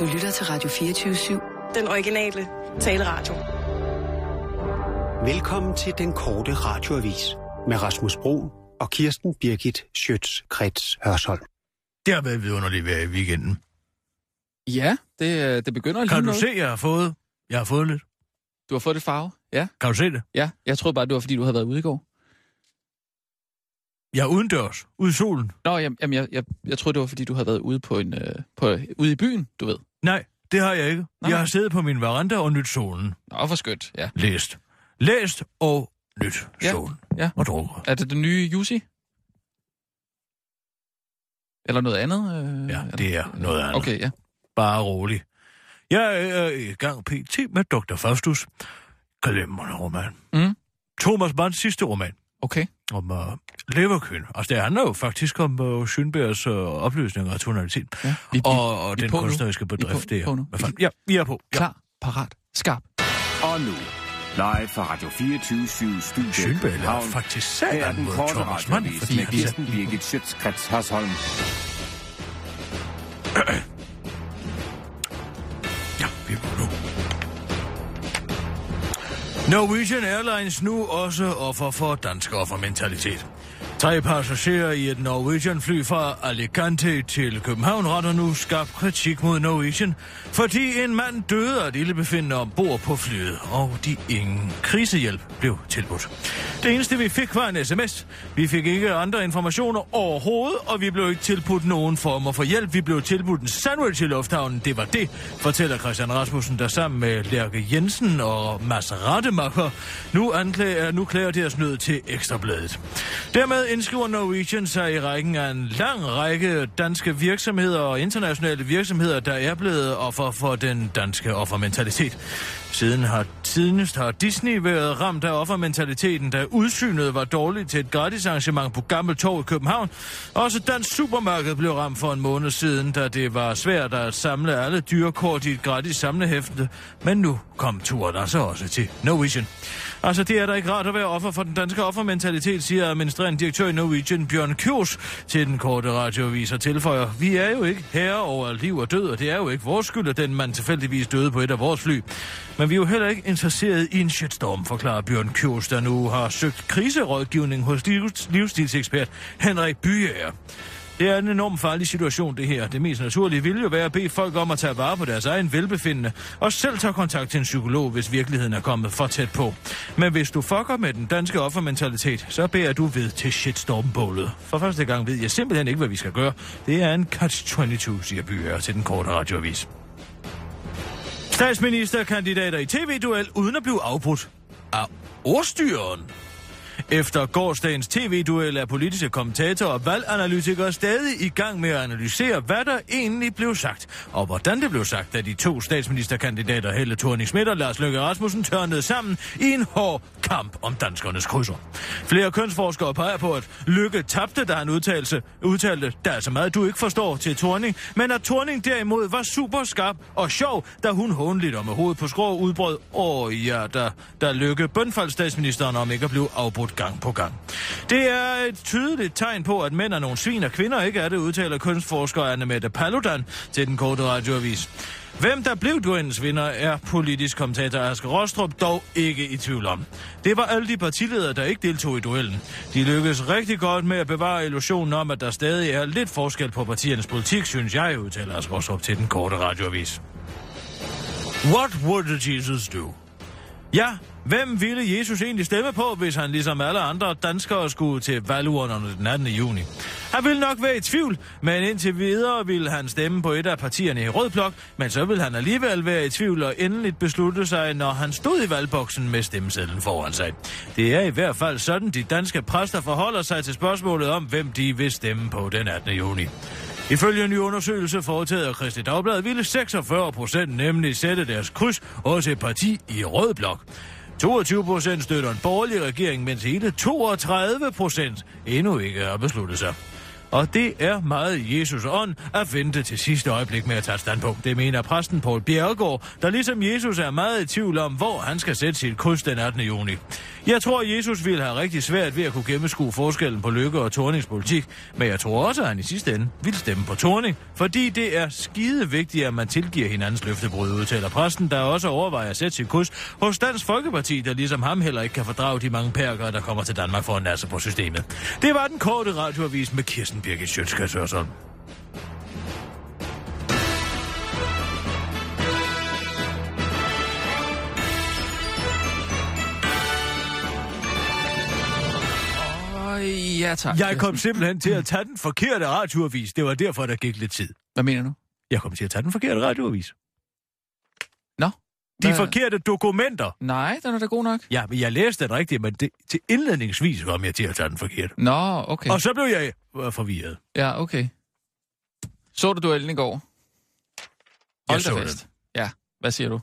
Du lytter til Radio 24-7. Den originale taleradio. Velkommen til den korte radioavis med Rasmus Bro og Kirsten Birgit Schøtz-Krets Hørsholm. Det har været vidunderligt vejr i weekenden. Ja, det, øh, det begynder lige Kan du noget. se, jeg har fået? Jeg har fået lidt. Du har fået det farve? Ja. Kan du se det? Ja, jeg troede bare, det var, fordi du havde været ude i går. Jeg er udendørs, ude i solen. Nå, jamen, jamen jeg, jeg, jeg troede, det var, fordi du havde været ude, på en, øh, på, ude i byen, du ved. Nej, det har jeg ikke. Nej. Jeg har siddet på min veranda og nyt solen. Nå, for skønt, ja. Læst. Læst og nyt Ja, solen. ja. Og drukket. Er det den nye Jussi? Eller noget andet? Øh, Ja, det er noget andet. Okay, ja. Bare rolig. Jeg er i gang pt. med Dr. Faustus. Glemrende roman. Mm. Thomas Manns sidste roman. Okay. om uh, leverkøn. Altså, det handler jo faktisk om uh, Schönbergs uh, opløsning og tonalitet. Ja. Vi, vi, Og, og vi den på nu. kunstneriske Vi er bedrift, på- det er. på nu. Hvad fanden? Ja, vi er på. Ja. Klar, parat, skarp. Og nu, live fra Radio 24 Studio Schönberg er København. faktisk er satan den mod Thomas Mann, fordi han Kirsten Birgit Schøtzgrads Hasholm. Ja, vi er på nu. Norwegian Airlines nu også offer for dansk offermentalitet. Tre passagerer i et Norwegian-fly fra Alicante til København retter nu skarp kritik mod Norwegian, fordi en mand døde af et ildebefindende ombord på flyet, og de ingen krisehjælp blev tilbudt. Det eneste vi fik var en sms. Vi fik ikke andre informationer overhovedet, og vi blev ikke tilbudt nogen former for hjælp. Vi blev tilbudt en sandwich i lufthavnen. Det var det, fortæller Christian Rasmussen, der sammen med Lærke Jensen og Mads Rademacher nu, anklager, nu klager deres nød til Ekstrabladet. Dermed indskriver Norwegian sig i rækken af en lang række danske virksomheder og internationale virksomheder, der er blevet offer for den danske offermentalitet. Siden har, tidligst har Disney været ramt af offermentaliteten, da udsynet var dårligt til et gratis arrangement på Gammel Torv i København. Også Dansk Supermarked blev ramt for en måned siden, da det var svært at samle alle dyrekort i et gratis samlehæfte. Men nu kom turen altså også til Norwegian. Altså, det er da ikke rart at være offer for den danske offermentalitet, siger administrerende direktør i Norwegian Bjørn Kjos til den korte radioavis og tilføjer. Vi er jo ikke herre over liv og død, og det er jo ikke vores skyld, at den mand tilfældigvis døde på et af vores fly. Men vi er jo heller ikke interesseret i en shitstorm, forklarer Bjørn Kjos, der nu har søgt kriserådgivning hos livs- livsstilsekspert Henrik Byager. Det er en enormt farlig situation, det her. Det mest naturlige ville jo være at bede folk om at tage vare på deres egen velbefindende, og selv tage kontakt til en psykolog, hvis virkeligheden er kommet for tæt på. Men hvis du fucker med den danske offermentalitet, så beder du ved til shitstormbålet. For første gang ved jeg simpelthen ikke, hvad vi skal gøre. Det er en catch-22, siger Byer til den korte radioavis. Statsministerkandidater i tv-duel uden at blive afbrudt af ordstyren. Efter gårdsdagens tv-duel er politiske kommentatorer og valganalytikere stadig i gang med at analysere, hvad der egentlig blev sagt, og hvordan det blev sagt, da de to statsministerkandidater Helle thorning Schmidt og Lars Løkke Rasmussen tørnede sammen i en hård kamp om danskernes krydser. Flere kønsforskere peger på, at Lykke tabte, da han udtalte, udtalte, der er så meget, du ikke forstår til Thorning, men at Thorning derimod var super skarp og sjov, da hun håndligt og med hovedet på skrå udbrød, åh ja, der, der Lykke bønfaldt statsministeren om ikke at blive afbrudt gang på gang. Det er et tydeligt tegn på, at mænd er nogle svin, og kvinder ikke er det, udtaler kunstforsker Anne Mette Paludan til den korte radioavis. Hvem der blev duellens vinder, er politisk kommentator Asger Rostrup dog ikke i tvivl om. Det var alle de partiledere, der ikke deltog i duellen. De lykkedes rigtig godt med at bevare illusionen om, at der stadig er lidt forskel på partiernes politik, synes jeg, udtaler Asger Rostrup til den korte radioavis. What would Jesus do? Ja, hvem ville Jesus egentlig stemme på, hvis han ligesom alle andre danskere skulle til valgurnerne den 18. juni? Han ville nok være i tvivl, men indtil videre ville han stemme på et af partierne i Rød Blok, men så ville han alligevel være i tvivl og endeligt beslutte sig, når han stod i valgboksen med stemmesedlen foran sig. Det er i hvert fald sådan, de danske præster forholder sig til spørgsmålet om, hvem de vil stemme på den 18. juni. Ifølge en ny undersøgelse foretaget af Christi Dagblad ville 46 procent nemlig sætte deres kryds hos et parti i Rød Blok. 22 procent støtter en borgerlig regering, mens hele 32 procent endnu ikke har besluttet sig. Og det er meget Jesus ånd at vente til sidste øjeblik med at tage standpunkt. Det mener præsten Paul Bjergård, der ligesom Jesus er meget i tvivl om, hvor han skal sætte sit kryds den 18. juni. Jeg tror, Jesus ville have rigtig svært ved at kunne gennemskue forskellen på Lykke og Tornings politik, men jeg tror også, at han i sidste ende vil stemme på Torning, fordi det er skide vigtigt, at man tilgiver hinandens løftebrud, udtaler præsten, der også overvejer at sætte sit kryds hos Dansk Folkeparti, der ligesom ham heller ikke kan fordrage de mange perker, der kommer til Danmark for at nasse på systemet. Det var den korte radioavis med Kirsten Birgit Sjøtskrets Hørsholm. Ja tak. Jeg kom simpelthen til at tage den forkerte radioavis. Det var derfor, der gik lidt tid. Hvad mener du? Jeg kom til at tage den forkerte radioavis. De Hvad- forkerte dokumenter. Nej, den er da god nok. Ja, men jeg læste den rigtigt, men det, til indledningsvis kom jeg til at tage den forkert. Nå, okay. Og så blev jeg øh, forvirret. Ja, okay. Så du duellen i går? Hold så da den. Ja, hvad siger du?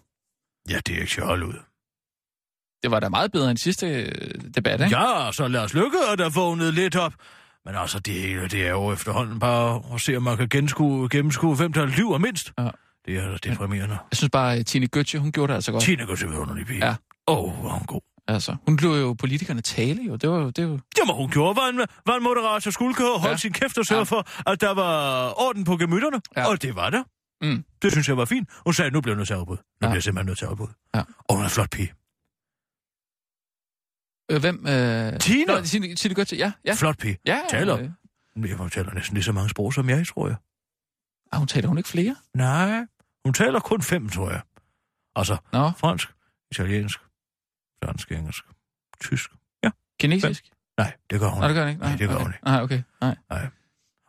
Ja, det er ikke så ud. Det var da meget bedre end sidste øh, debat, ikke? Ja, så lad os lykke, at der vågnede lidt op. Men altså, det hele, det er jo efterhånden bare at se, om man kan genskue, gennemskue, hvem der lyver mindst. Ja. Det er deprimerende. Jeg synes bare, at Tine Götze, hun gjorde det altså godt. Tina går til underlig pige. Ja. Åh, oh, hvor hun god. Altså, hun blev jo politikerne tale, jo. Det var jo... Det var... Jamen, hun gjorde, hvad en, hvad en moderator skulle holde ja. Sin kæft og sørge Ja. for, at der var orden på gemytterne. Ja. Og det var der. Mm. Det synes jeg var fint. Hun sagde, nu bliver jeg nødt til afbud. Nu ja. Bliver jeg simpelthen nødt til afbud. Ja. Og hun er en flot pige. Øh, hvem? Øh... Tina! Nå, Tine, Tine Götze, ja. Ja, Flot pige. ja Taler. Øh... Jeg taler næsten lige så mange sprog som jeg, tror jeg. Ah, hun taler hun ikke flere? Nej, hun taler kun fem, tror jeg. Altså, Nå, fransk, italiensk, dansk, engelsk, tysk. Ja. kinesisk? Nej, det gør hun. Nej, det gør hun ikke. Nej, det gør okay. hun ikke. Nej, okay. Nej.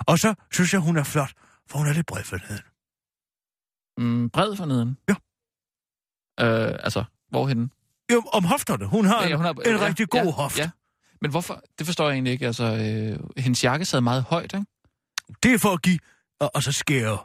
Og så synes jeg, hun er flot, for hun er lidt bred for neden. Mm, bred for neden? Ja. Øh, altså, hvorhenne? Jo, om hofterne. Hun har, Ja, ja, hun har en, en rigtig god ja, hoft. Ja. Men hvorfor? Det forstår jeg egentlig ikke. Altså, øh, hendes jakke sad meget højt, ikke? Det er for at give, og, og så skære.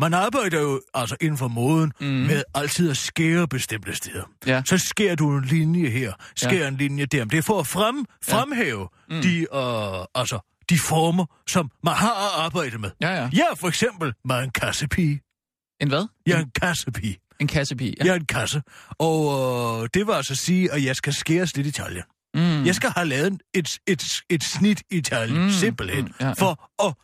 Man arbejder jo altså inden for moden mm. med altid at skære bestemte steder. Ja. Så skærer du en linje her, skærer ja. en linje der. Men det er for at frem, fremhæve ja. mm. de, øh, altså, de former, som man har at arbejde med. Ja, ja. Jeg er for eksempel med en kassepige. En hvad? Jeg er en kassepige. En kassepige. Ja. Jeg er en kasse. Og øh, det var altså at sige, at jeg skal skæres lidt i taljen. Mm. Jeg skal have lavet et, et, et snit i taljen, mm. Mm, simpelthen, mm, ja, ja. for at,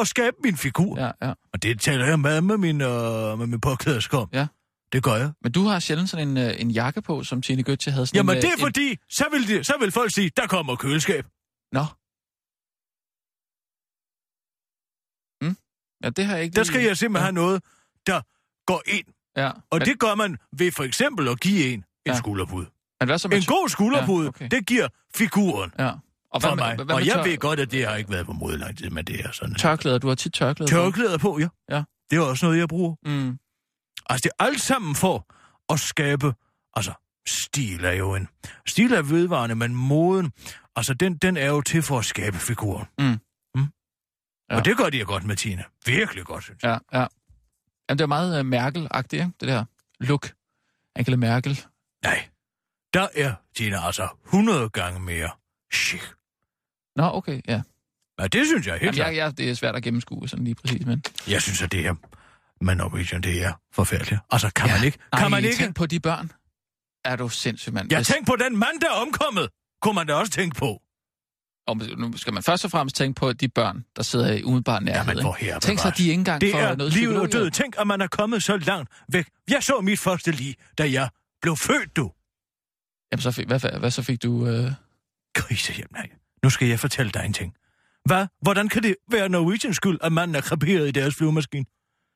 at skabe min figur. Ja, ja. Og det taler jeg med med min, øh, med min påklæderskov. Ja. Det gør jeg. Men du har sjældent sådan en, øh, en jakke på, som Tine Götze havde. Sådan Jamen en, det er øh, fordi, så vil, de, så vil folk sige, der kommer køleskab. En... Nå. Mm. Ja, det har jeg ikke Der lige- skal jeg simpelthen have noget, der går ind. Ja. Og men, det gør man ved for eksempel at give en en Ja. skulderbud. men hvad så En god skulderbud, Ja, okay. det giver figuren Ja. Og for hvad mig. hvad Og jeg tør... ved godt, at det har ikke været på mode lang tid, men det er sådan. tørklæder. Du har tit tørklæder på. Tørklæder på, ja. Ja. Det er også noget, jeg bruger. Mm. Altså, det er alt sammen for at skabe... Altså, stil er jo en... Stil er vedvarende, men moden... Altså, den, den er jo til for at skabe figuren. Mm. Mm? Ja. Ja. Og det gør de jo godt med Tina. Virkelig godt, synes jeg. Ja, ja. Jamen, det er meget uh, Merkel-agtigt, ikke? Det der look. Angela Merkel. Nej. Der er Tina altså 100 gange mere chic. Nå, okay, ja. Ja, det synes jeg helt Jamen, jeg, jeg, det er svært at gennemskue sådan lige præcis, men... Jeg synes, at det her med Norwegian, det er forfærdeligt. Altså, kan ja. man ikke... Kan Ej, man ikke... tænk på de børn. Er du sindssyg, mand? Jeg Hvis- tænk på den mand, der er omkommet. Kunne man da også tænke på. Og nu skal man først og fremmest tænke på de børn, der sidder i umiddelbar nærhed. Jamen, hvor her Tænk at de ikke engang Det er noget livet og død. Tænk, at man er kommet så langt væk. Jeg så mit første lige, da jeg blev født, du. Jamen, så fik, hvad, hvad, hvad så fik du... Øh... Krisehjem, nej. Nu skal jeg fortælle dig en ting. Hvad? Hvordan kan det være Norwegians skyld, at manden er kreperet i deres flyvemaskine?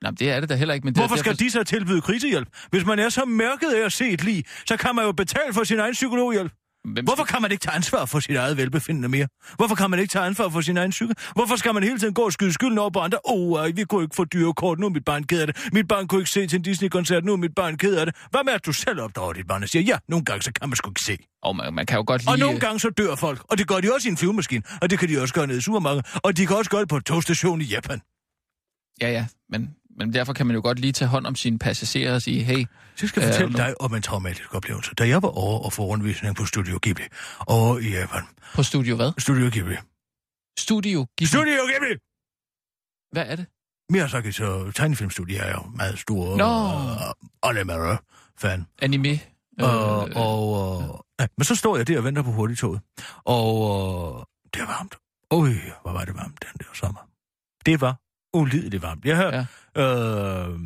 Nej, det er det da heller ikke. Men det, Hvorfor derfor... skal de så tilbyde krisehjælp? Hvis man er så mærket af at se et lig, så kan man jo betale for sin egen psykologhjælp. Hvem Hvorfor kan man ikke tage ansvar for sit eget velbefindende mere? Hvorfor kan man ikke tage ansvar for sin egen psyke? Hvorfor skal man hele tiden gå og skyde skylden over på andre? Åh, oh, vi kunne ikke få dyrekort, nu er mit barn ked af det. Mit barn kunne ikke se til en Disney-koncert, nu er mit barn ked af det. Hvad med, at du selv opdrager dit barn og siger, ja, nogle gange så kan man sgu ikke se. Og man, man kan jo godt lide... Og nogle gange så dør folk, og det gør de også i en flyvemaskine, og det kan de også gøre nede i supermarkedet, og de kan også gøre det på en togstation i Japan. Ja, ja, men, men derfor kan man jo godt lige tage hånd om sine passagerer og sige, hey, Så skal jeg fortælle nu- dig om en traumatisk oplevelse. Da jeg var over og få rundvisning på Studio Ghibli, over i Japan. på Studio hvad? Studio Ghibli. Studio Ghibli. Studio Ghibli! Hvad er det? Miyazaki så tegnefilmstudie er jo meget stor Nå. uh, Animera-fan. Anime? Øh, og, øh, ja, men så står jeg der og venter på hurtigtoget. Og øh, det er varmt. Øj, hvor var det varmt den der sommer. Det var ulideligt varmt. Jeg havde, ja. øh,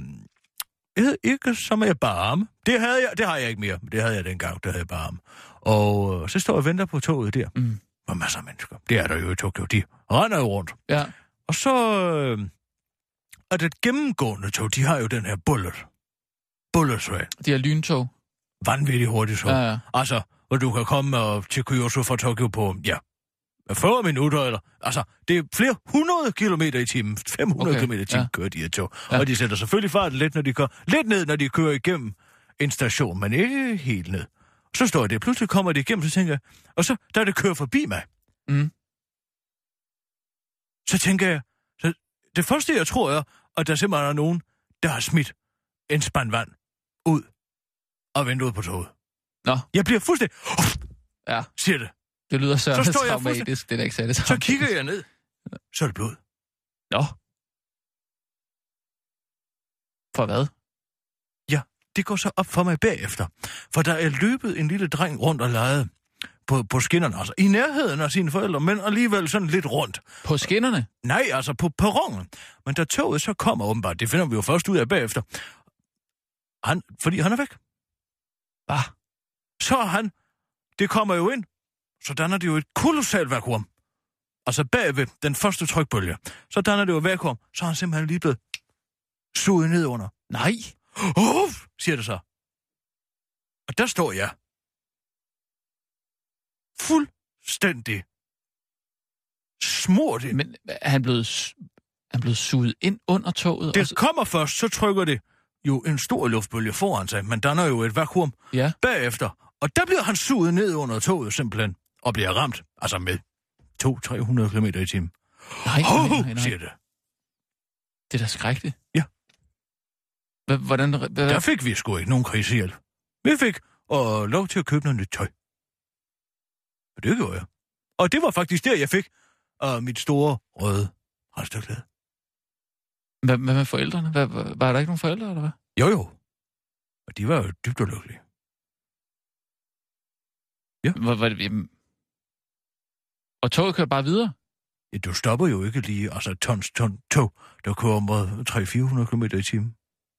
jeg havde ikke så meget barme. Det, havde jeg, det har jeg ikke mere. Det havde jeg dengang, der havde jeg barme. Og øh, så står jeg og venter på toget der. Mm. Og masser af mennesker. Det er der jo i Tokyo. De render jo rundt. Ja. Og så øh, er det gennemgående tog. De har jo den her bullet. Bullet train. De her lyntog. Vanvittigt hurtigt tog. Ja, ja. Altså, hvor du kan komme og til Kyoto fra Tokyo på, ja, 40 minutter, eller, altså, det er flere hundrede kilometer i timen, 500 Okay, km i timen ja. kører de her tog. Ja. Og de sætter selvfølgelig farten lidt, når de kører, lidt ned, når de kører igennem en station, men ikke helt ned. Så står det, pludselig kommer det igennem, så tænker jeg, og så, da det kører forbi mig, Mm. så tænker jeg, så det første jeg tror er, at der simpelthen er nogen, der har smidt en spand vand ud og vendt ud på toget. Nå, Jeg bliver fuldstændig, ja. siger det. Det lyder så, Så traumatisk. Det er da ikke særlig Så kigger jeg ned. Så er det blod. Nå. For hvad? Det går så op for mig bagefter. For der er løbet en lille dreng rundt og leget på, på skinnerne. Altså i nærheden af sine forældre, men alligevel sådan lidt rundt. På skinnerne? Nej, altså på perronen. Men da toget så kommer åbenbart, det finder vi jo først ud af bagefter, han, fordi han er væk. Hvad? Så er han, det kommer jo ind, så danner det jo et kolossalt vakuum. Altså bagved den første trykbølge, så danner det jo et vakuum, så er han simpelthen lige blevet suget ned under. Nej. Uff, siger det så. Og der står jeg. Fuldstændig smurt ind. Men er han blevet, han blevet suget ind under toget? og Det så- kommer først, så trykker det jo en stor luftbølge foran sig, men danner jo et vakuum Ja. bagefter. Og der bliver han suget ned under toget simpelthen, og bliver ramt, altså med 200-300 km i timen. Nej, nej, nej, nej. siger det. Det er da skrækkeligt. Ja. Hvordan... Hvad, Der fik vi sgu ikke nogen krisehjælp. Vi fik og lov til at købe noget nyt tøj. Og det gjorde jeg. Og det var faktisk der, jeg fik uh, mit store røde halstørklæde. hvad, hvad med forældrene? Hvad, var- der ikke nogen forældre, eller hvad? Jo, jo. Og de var jo dybt ulykkelige. Hvor, hvor, jamen... Og toget kører bare videre? Ja, du stopper jo ikke lige, altså tons ton tog, der kører mod 300-400 km i timen.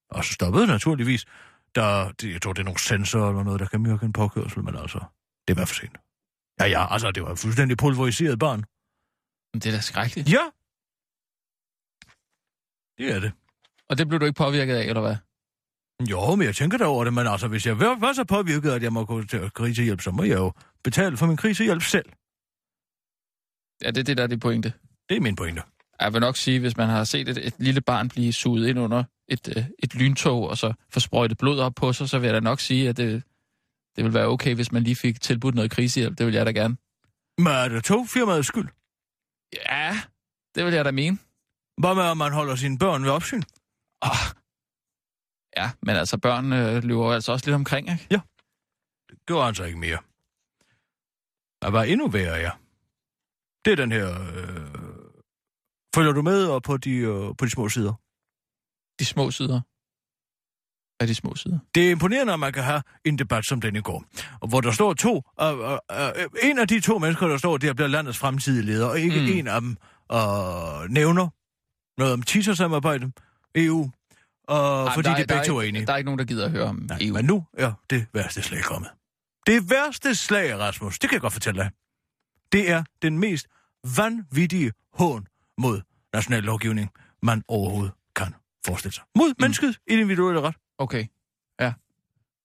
Og så stoppede det naturligvis. Der, jeg tror, det er nogle sensorer eller noget, der kan mærke en påkørsel, men altså, det var for sent. Ja, ja, altså, det var fuldstændig pulveriseret barn. Men Det er da skrækkeligt. Ja. Det er det. Og det blev du ikke påvirket af, eller hvad? Jo, men jeg tænker da over det, men altså, hvis jeg var så påvirket, at jeg må gå til krisehjælp, så må jeg jo betale for min krisehjælp selv. Ja, det er det, der er det pointe. Det er min pointe. Jeg vil nok sige, hvis man har set et, et lille barn blive suget ind under et, øh, et lyntog, og så få sprøjtet blod op på sig, så vil jeg da nok sige, at det, det vil være okay, hvis man lige fik tilbudt noget krisehjælp. Det vil jeg da gerne. Men er det togfirmaets skyld? Ja, det vil jeg da mene. Hvad med, at man holder sine børn ved opsyn? Oh. Ja, men altså børn øh, løber altså også lidt omkring, ikke? Det gjorde han så ikke mere. Der var endnu værre, ja. Det er den her... Øh... Følger du med og på de, øh, på de små sider? De små sider. Er de små sider? Det er imponerende, at man kan have en debat som den i går, og hvor der står to, øh, øh, øh, en af de to mennesker, der står der, bliver landets fremtidige leder, og ikke Mm. en af dem øh, nævner noget om TISA-samarbejdet, EU, øh, Ej, fordi der, de begge to er enige. Der er ikke nogen, der gider at høre om Nej, EU. men nu er det værste slag kommet. Det værste slag, Rasmus, det kan jeg godt fortælle dig. Det er den mest vanvittige hån mod national lovgivning, man overhovedet kan forestille sig. Mod mm. mennesket i den individuelle ret. Okay, ja.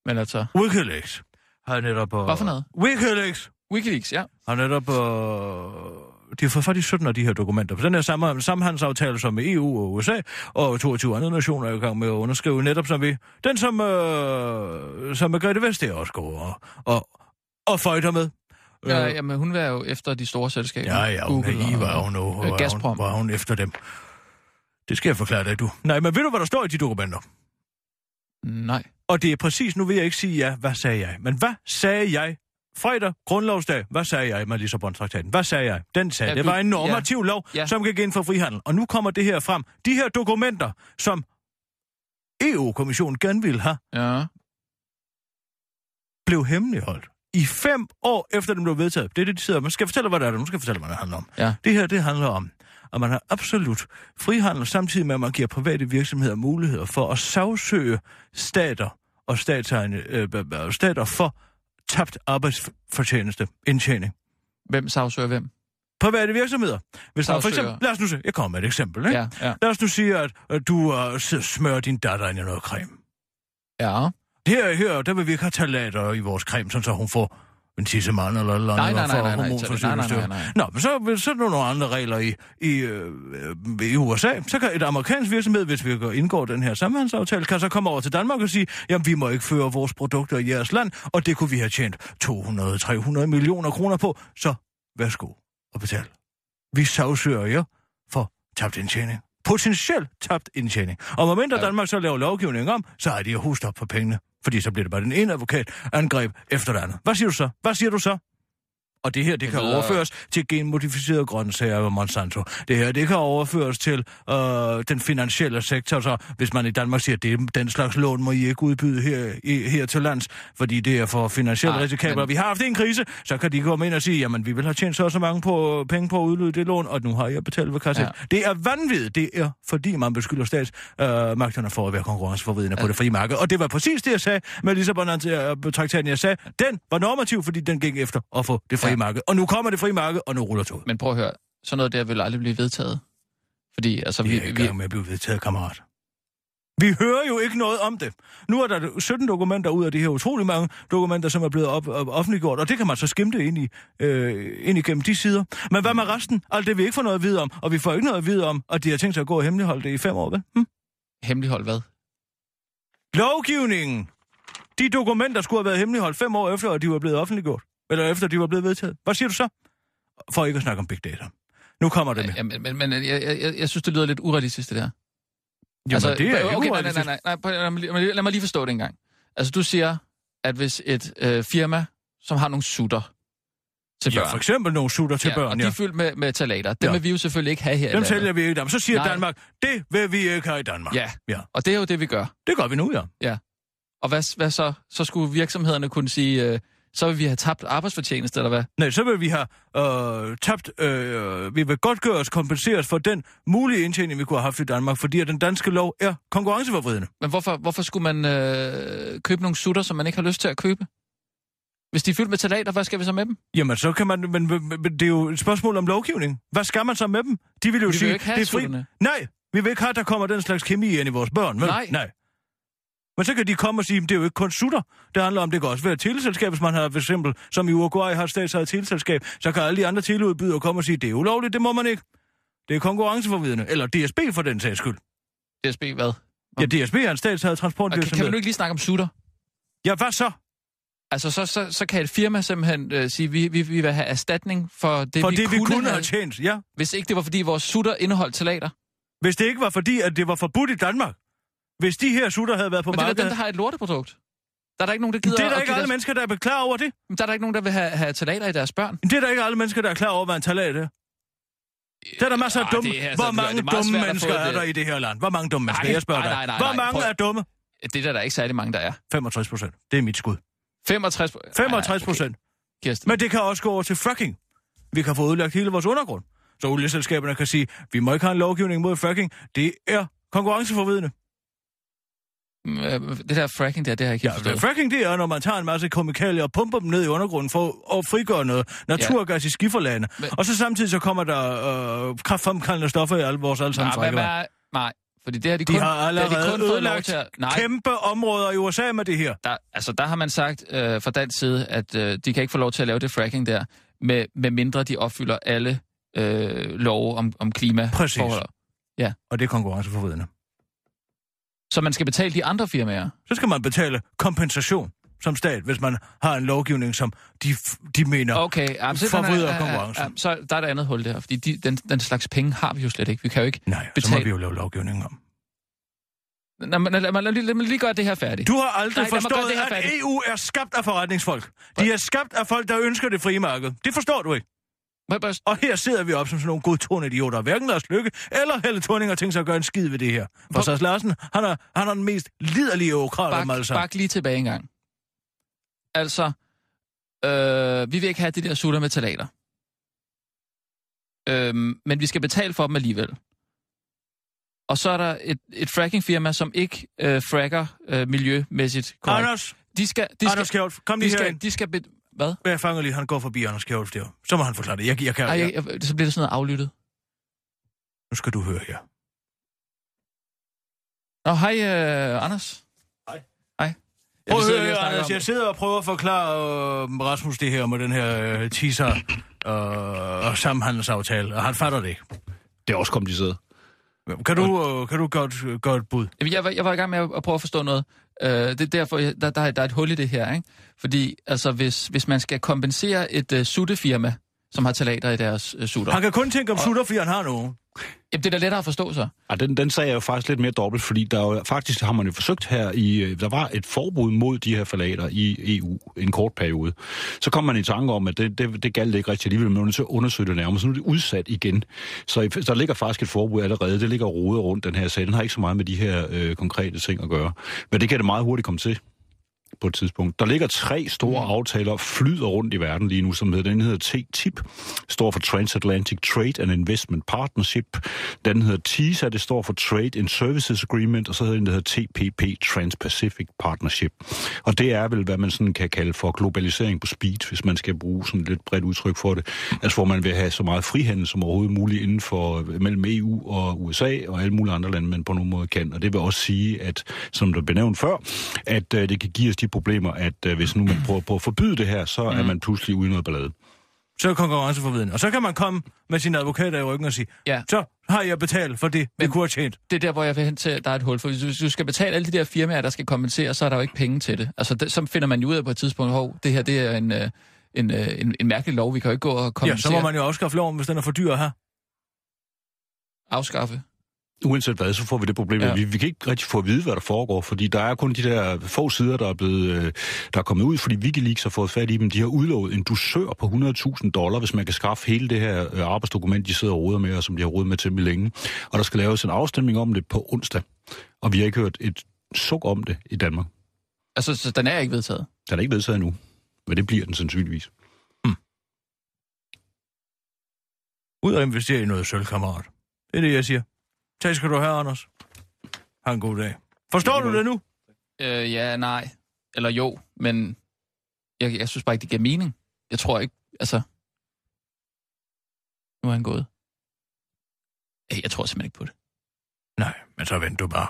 Men altså... Wikileaks har netop... Uh, Hvad for noget? Wikileaks Wikileaks, ja. har netop... Uh, de har fået fat i 17 af de her dokumenter. For den her sammen, samhandelsaftale, som med EU og USA og 22 andre nationer er i gang med at underskrive, netop som vi... Den, som, uh, som Margrethe Vestager også går og, og, og føjter med. Ja Øh, jamen, hun er jo efter de store selskaber. Ja, ja, hun er Google i, og- var hun øh, Var hun, var hun efter dem. Det skal jeg forklare dig, du. Nej, men ved du, hvad der står i de dokumenter? Nej. Og det er præcis, nu vil jeg ikke sige ja, hvad sagde jeg? Men hvad sagde jeg fredag, grundlovsdag. Hvad sagde jeg med Lissabon-traktaten? Hvad sagde jeg? Den sagde, Ja, det var en normativ ja. lov, ja. som gik ind for frihandel. Og nu kommer det her frem. De her dokumenter, som EU-kommissionen gerne ville have, Ja. blev hemmeligholdt. I fem år efter den blev vedtaget. Det er det, de sidder Man skal fortælle, hvad det er. Nu skal fortælle, hvad det handler om. Ja. Det her, det handler om, at man har absolut frihandel, samtidig med, at man giver private virksomheder muligheder for at sagsøge stater og statsegne, øh, stater for tabt arbejdsfortjeneste, indtjening. Hvem sagsøger hvem? Private virksomheder. Hvis man for eksempel, lad os nu se, jeg kommer med et eksempel, ikke? Ja, ja. Lad os nu sige, at, at du uh, smører din datter ind i noget creme. Ja. Her, her, der vil vi ikke have talater i vores creme, sådan så hun får en tissemand eller eller andet, nej, nej, nej, nej, nej, nej, nej, nej. Nå, men så, så er der nogle andre regler i, i, øh, i USA. Så kan et amerikansk virksomhed, hvis vi går- indgår den her samhandsaftale, kan så komme over til Danmark og sige, jamen vi må ikke føre vores produkter i jeres land, og det kunne vi have tjent 200-300 millioner kroner på. Så værsgo og betal. Vi sagsøger jer for tabt indtjening. Potentielt tabt indtjening. Og medmindre Ja. Danmark så laver lovgivning om, så er de jo hust op på pengene. Fordi så bliver det bare den ene advokat angreb efter det andet. Hvad siger du så? Hvad siger du så? Og det her, det kan overføres til genmodificerede grøntsager og Monsanto. Det her, det kan overføres til øh, den finansielle sektor, så hvis man i Danmark siger, det den slags lån må I ikke udbyde her, i, her til lands, fordi det er for finansielt Nej, risikabelt. men-. Vi har haft en krise, så kan de komme ind og sige, jamen vi vil have tjent så så mange på, penge på at udlyde det lån, og nu har jeg betalt ved kasse. Ja. Det er vanvittigt. Det er, fordi man beskylder statsmagterne for at være konkurrenceforvidende ja. på det frie marked. Og det var præcis det, jeg sagde med Lissabon-traktaten. Jeg sagde, den var normativ, fordi den gik efter at få det frie Ja. Marked. Og nu kommer det frie marked, og nu ruller toget. Men prøv at høre, sådan noget der vil aldrig blive vedtaget. Fordi, altså, Vi vi, er i vi, gang med at blive vedtaget, kammerat. Vi hører jo ikke noget om det. Nu er der 17 dokumenter ud af de her utrolig mange dokumenter, som er blevet op, op, offentliggjort, og det kan man så skimte ind, i, øh, ind igennem de sider. Men hvad med resten? Alt det vi ikke får noget at vide om, og vi får ikke noget at vide om, at de har tænkt sig at gå og hemmeligholde det i fem år, vel? Hm? hemmelighold hvad? Lovgivningen! De dokumenter skulle have været hemmeligholdt fem år efter, at de var blevet offentliggjort. Eller efter, de var blevet vedtaget. Hvad siger du så? For ikke at snakke om big data. Nu kommer det med. Ja, men, men, men jeg, jeg, jeg, jeg synes, det lyder lidt urealistisk, det der. Jamen, altså, det er ikke okay, nej, nej, urealistisk. nej, nej, nej, prøv- lad, mig, lige- forstå det en gang. Altså, du siger, at hvis et øh, firma, som har nogle sutter til Ja, børn, for eksempel nogle sutter til ja, børn, og de ja. er fyldt med, med talater, dem Ja. vil vi jo selvfølgelig ikke have her Dem sælger vi ikke dem. Så siger Nej. Danmark, det vil vi ikke have i Danmark. Ja, ja. og det er jo det, vi gør. Det gør vi nu, ja. Og hvad, hvad så? Så skulle virksomhederne kunne sige, øh, så vil vi have tabt arbejdsfortjeneste, eller hvad? Nej, så vil vi have øh, tabt, øh, vi vil godt gøre os kompenseret for den mulige indtjening, vi kunne have haft i Danmark, fordi at den danske lov er konkurrenceforvridende. Men hvorfor, hvorfor skulle man øh, købe nogle sutter, som man ikke har lyst til at købe? Hvis de er fyldt med talater, hvad skal vi så med dem? Jamen, så kan man, men, men, men det er jo et spørgsmål om lovgivning. Hvad skal man så med dem? De vil jo Vi vil sige, jo ikke have det er fri. Nej, vi vil ikke have, at der kommer den slags kemi ind i vores børn. Vel? Nej. Nej. Men så kan de komme og sige, at det er jo ikke kun sutter. Det handler om, det kan også være teleselskab, hvis man har for eksempel, som i Uruguay har et statsejet teleselskab, så kan alle de andre teleudbydere komme og sige, det er ulovligt, det må man ikke. Det er konkurrenceforvidende. Eller DSB for den sags skyld. DSB hvad? Ja, DSB er en statsejet Og kan, transportvirksomhed. kan vi nu ikke lige snakke om sutter? Ja, hvad så? Altså, så, så, så kan et firma simpelthen øh, sige, vi, vi, vi vil have erstatning for det, For vi, det, vi kunne, kunne have have, tjent, ja. hvis ikke det var, fordi vores sutter indeholdt talater. Hvis det ikke var fordi, at det var forbudt i Danmark. Hvis de her sutter havde været på Men det er markedet... dem, der har et lorteprodukt. Der er der ikke nogen, der gider det er der ikke alle deres... mennesker, der er klar over det. Men Der er der ikke nogen, der vil have, have talater i deres børn. Det er der ikke alle mennesker, der er klar over, hvad en talat er. Der er der masser af dumme... altså- Hvor det er mange dumme mennesker er der i det her land? Hvor mange dumme mennesker? Jeg spørger nej, dig. nej, Hvor mange prøv- er dumme? Det er der, der ikke særlig mange, der er. 65 procent. Det er mit skud. 65... 65 procent. Okay. Kirsten. Men det kan også gå over til fracking. Vi kan få udlagt hele vores undergrund. Så olieselskaberne kan sige, vi må ikke have en lovgivning mod fracking. Det er konkurrenceforvidende. Øh, Det der fracking der, det har jeg ikke Ja, forstået. fracking det er, når man tager en masse kemikalier og pumper dem ned i undergrunden for at frigøre noget naturgas i skiferlagene. Men- Og så samtidig så kommer der øh, kraftfremkaldende stoffer i alle vores allesammens Nej, men, drikkevand. hvad- nej, fordi det har de De kun, har det har allerede de kun fået lov til at... Nej, kæmpe områder i USA med det her. der, altså, der har man sagt øh, fra dansk side, at øh, de kan ikke få lov til at lave det fracking der, med, med mindre de opfylder alle øh, love om, om klima. Præcis. forhold. Og det er konkurrenceforvidende. Så man skal betale de andre firmaer. Så skal man betale kompensation som stat, hvis man har en lovgivning, som de, de mener... Okay, jamen, så, Forvrider konkurrencen. så der er et andet hul der, fordi de, den, den slags penge har vi jo slet ikke. Vi kan jo ikke Nej, så må betale- vi jo lave lovgivning om. Lad mig, lad, mig, lad, mig, lige gøre det her færdigt. Du har aldrig Nej, forstået, det her at færdigt. EU er skabt af forretningsfolk. De er skabt af folk, der ønsker det frie marked. Det forstår du ikke. Bare- Og her sidder vi op som sådan nogle godtone idioter. Hverken Lars Lykke eller Helle Thorning har tænkt sig at gøre en skid ved det her. For Sars Larsen, han er, han er den mest liderlige åkral af dem alle Bak, lige tilbage en gang. Altså, øh, vi vil ikke have de der sutter med talater. Øhm, men vi skal betale for dem alligevel. Og så er der et, et frackingfirma, som ikke øh, fracker øh, miljømæssigt korrekt. Anders, De skal, de Anders skal, Kjærulf, kom de lige skal, herind. de skal, be, hvad? Jeg fanger lige, han går forbi Anders Kjærulf der. Så må han forklare det. Jeg, jeg kan, Ej, jeg, jeg, jeg, så bliver det sådan noget aflyttet. nu skal du høre her. Nå, hej, øh, Anders. Hej. Hej. Ja, Prøv at høre her, Anders. Jeg sidder og prøver at forklare øh, Rasmus det her med den her øh, teaser øh, og samhandelsaftale, og han fatter det ikke. Det er også kompliceret. Kan du, øh, kan du godt øh, gøre et bud? Jamen, Jeg var, jeg var i gang med at prøve at forstå noget. Uh, det er derfor, der, der, er- der er et hul i det her, ikke? Fordi altså, hvis, hvis man skal kompensere et uh, suttefirma, som har talater i deres uh, sutter, Han kan kun tænke om sutter, fordi han har nogen jamen, det er da lettere at forstå så. Ja, den, den sag er jo faktisk lidt mere dobbelt, fordi der jo, faktisk har man jo forsøgt her i... Øh, der var et forbud mod de her falater i EU en kort periode. Så kom man i tanke om, at det, det, det galt ikke rigtig alligevel, men man var til undersøge det nærmere. Så nu er det udsat igen. Så der ligger faktisk et forbud allerede. Det ligger rodet rundt, den her sag. Den har ikke så meget med de her øh, konkrete ting at gøre. Men det kan det meget hurtigt komme til på et tidspunkt. Der ligger tre store Mm. aftaler, flyder rundt i verden lige nu, som hedder, den hedder TTIP, står for Transatlantic Trade and Investment Partnership. Den hedder TISA, det står for Trade and Services Agreement, og så hedder den, der hedder TPP, Trans-Pacific Partnership. Og det er vel, hvad man sådan kan kalde for globalisering på speed, hvis man skal bruge sådan et lidt bredt udtryk for det. Altså, hvor man vil have så meget frihandel som overhovedet muligt inden for mellem EU og USA og alle mulige andre lande, man på nogen måde kan. Og det vil også sige, at, som der blev nævnt før, at øh, det kan give os de problemer, at øh, hvis nu man prøver på at forbyde det her, så mm. er man pludselig uden noget ballade. Så er konkurrenceforvidende. Og så kan man komme med sine advokater i ryggen og sige, Ja. så har jeg betalt for det, vi kunne have tjent. Det er der, hvor jeg vil hen til, at der er et hul. For hvis du, skal betale alle de der firmaer, der skal kompensere, så er der jo ikke penge til det. Altså, det, så finder man jo ud af på et tidspunkt, hov, det her det er en, øh, en, øh, en, en mærkelig lov. Vi kan jo ikke gå og Ja, kompensere, så må man jo afskaffe loven, hvis den er for dyr her. afskaffe. Uanset hvad, så får vi det problem, Ja. vi, vi kan ikke rigtig få at vide, hvad der foregår, fordi der er kun de der få sider, der er, blevet, øh, der er kommet ud, fordi Wikileaks har fået fat i dem. De har udlovet en dusør på 100.000 dollar, hvis man kan skaffe hele det her øh, arbejdsdokument, de sidder og roder med, og som de har rodet med temmelig længe. Og der skal laves en afstemning om det på onsdag. Og vi har ikke hørt et suk om det i Danmark. Altså, så den er ikke vedtaget. Den er ikke vedtaget endnu, men det bliver den sandsynligvis. Ud og investere i noget sølv, kammerat. Det er det, jeg siger. Tak skal du have, Anders. Ha' en god dag. Forstår du det nu? Øh, ja, nej. Eller jo, men jeg, jeg synes bare ikke, det giver mening. Jeg tror ikke, altså... Nu er han gået. Øh, Jeg tror simpelthen ikke på det. Nej, men så vent du bare.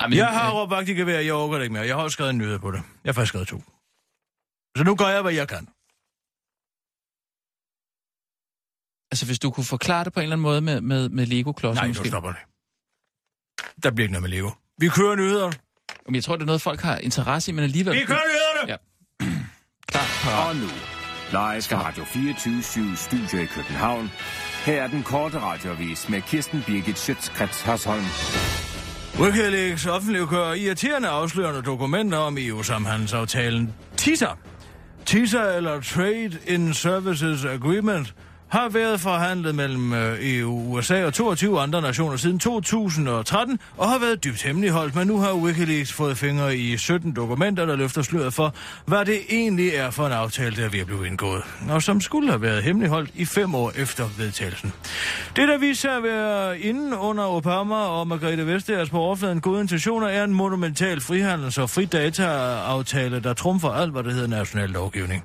Ej, men, Jeg har råbt vagt i gevær, jeg overgår det ikke mere. Jeg har også skrevet en nyhed på det. Jeg har faktisk skrevet to. Så nu gør jeg, hvad jeg kan. Altså, hvis du kunne forklare det på en eller anden måde med, med, med Lego-klodser Nej, nu måske. stopper det. Der bliver ikke noget med Lego. Vi kører nyhederne. Men jeg tror, det er noget, folk har interesse i, men alligevel... Vi kører nyhederne! Ja. Klar, parat. Og nu, live fra Radio 24 Studio i København. Her er den korte radiovis med Kirsten Birgit Schøtzgrads Hasholm. Wikileaks offentliggør irriterende afslørende dokumenter om EU-samhandelsaftalen TISA. TISA, eller Trade in Services Agreement, har været forhandlet mellem øh, EU, USA og 22 andre nationer siden 2013, og har været dybt hemmeligholdt, men nu har Wikileaks fået fingre i 17 dokumenter, der løfter sløret for, hvad det egentlig er for en aftale, der er ved at blive indgået, og som skulle have været hemmeligholdt i fem år efter vedtagelsen. Det, der viser sig at være inden under Obama og Margrethe Vestagers på overfladen gode intentioner, er en monumental frihandels- og fridata-aftale, der trumfer alt, hvad der hedder national lovgivning.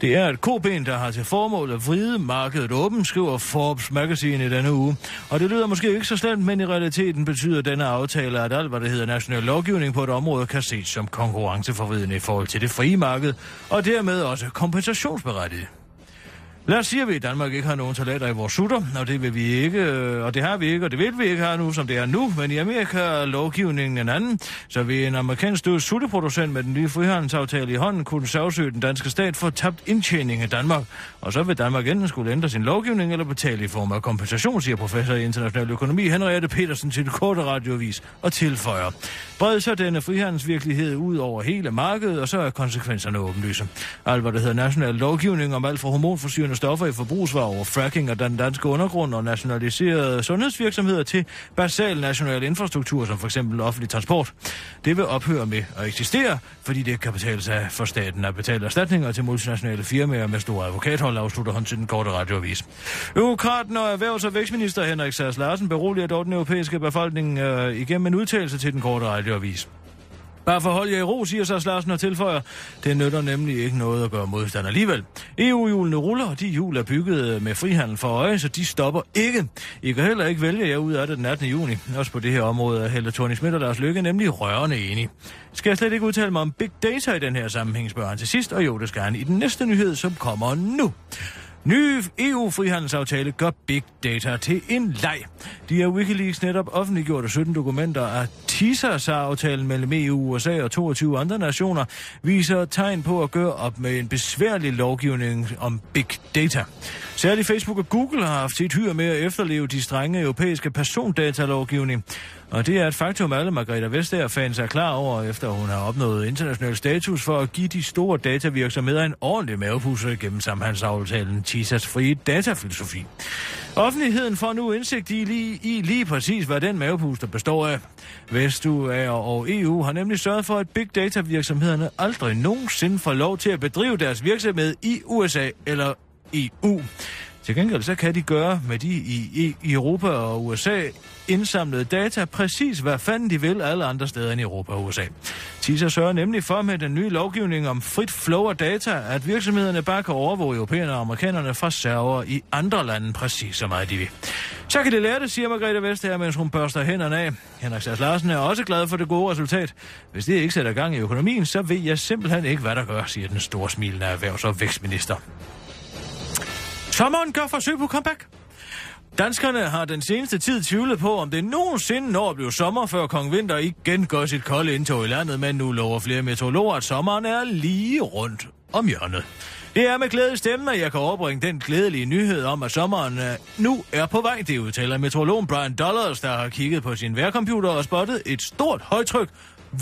Det er et koben, der har til formål at vride markedet åben, skriver Forbes Magazine i denne uge. Og det lyder måske ikke så slemt, men i realiteten betyder denne aftale, at alt, hvad der hedder national lovgivning på et område, kan ses som konkurrenceforvridende i forhold til det frie marked, og dermed også kompensationsberettiget. Lad os sige, at vi i Danmark ikke har nogen talater i vores sutter, og det vil vi ikke, øh, og det har vi ikke, og det vil vi ikke have nu, som det er nu. Men i Amerika er lovgivningen en anden, så vi en amerikansk død sutteproducent med den nye frihandelsaftale i hånden kunne sagsøge den danske stat for tabt indtjening i Danmark. Og så vil Danmark enten skulle ændre sin lovgivning eller betale i form af kompensation, siger professor i international økonomi Henriette Petersen til det korte radiovis og tilføjer. Bred så denne frihandelsvirkelighed ud over hele markedet, og så er konsekvenserne åbenlyse. Alt, hvad der hedder national lovgivning om alt fra hormonforsyrende stoffer i forbrugsvarer over fracking og den danske undergrund og nationaliserede sundhedsvirksomheder til basal national infrastruktur, som for eksempel offentlig transport. Det vil ophøre med at eksistere, fordi det kan betale sig for staten at betale erstatninger til multinationale firmaer med store advokathold, afslutter han til den korte radioavis. Eurokraten og erhvervs- og vækstminister Henrik Sass Larsen beroliger dog den europæiske befolkning øh, igennem en udtalelse til den korte radioavis. Bare forhold jer i ro, siger så Larsen og tilføjer. Det nytter nemlig ikke noget at gøre modstand alligevel. EU-hjulene ruller, og de hjul er bygget øh, med frihandel for øje, så de stopper ikke. I kan heller ikke vælge jer ud af det den 18. juni. Også på det her område er Helle Thorning Schmidt og Lars Lykke nemlig rørende enige. Skal jeg slet ikke udtale mig om big data i den her sammenhæng, spørger han til sidst, og jo, det skal han i den næste nyhed, som kommer nu. Ny EU-frihandelsaftale gør big data til en leg. De har Wikileaks netop offentliggjort 17 dokumenter af TISA-aftalen mellem EU, USA og 22 andre nationer, viser tegn på at gøre op med en besværlig lovgivning om big data. Særligt Facebook og Google har haft sit hyr med at efterleve de strenge europæiske persondatalovgivning. Og det er et faktum, alle Margrethe Vestager-fans er klar over, efter hun har opnået international status for at give de store datavirksomheder en ordentlig mavepusser gennem samhandsaftalen TISAs frie datafilosofi. Offentligheden får nu indsigt i lige, i lige præcis, hvad den mavepuster består af. Vestuager og EU har nemlig sørget for, at big data virksomhederne aldrig nogensinde får lov til at bedrive deres virksomhed i USA eller EU. Til gengæld så kan de gøre med de i, i Europa og USA indsamlede data præcis hvad fanden de vil alle andre steder end i Europa og USA. TISA sørger nemlig for med den nye lovgivning om frit flow af data, at virksomhederne bare kan overvåge europæerne og amerikanerne fra server i andre lande præcis så meget de vil. Så kan det lære det, siger Margrethe Vestager, mens hun børster hænderne af. Henrik Sass Larsen er også glad for det gode resultat. Hvis det ikke sætter gang i økonomien, så ved jeg simpelthen ikke, hvad der gør, siger den store smilende erhvervs- og vækstminister. Sommeren gør forsøg på comeback. Danskerne har den seneste tid tvivlet på, om det nogensinde når at blive sommer, før Kong Vinter igen gør sit kolde indtog i landet, men nu lover flere meteorologer, at sommeren er lige rundt om hjørnet. Det er med glæde i stemmen, at jeg kan overbringe den glædelige nyhed om, at sommeren øh, nu er på vej. Det udtaler meteorologen Brian Dollars, der har kigget på sin vejrcomputer og spottet et stort højtryk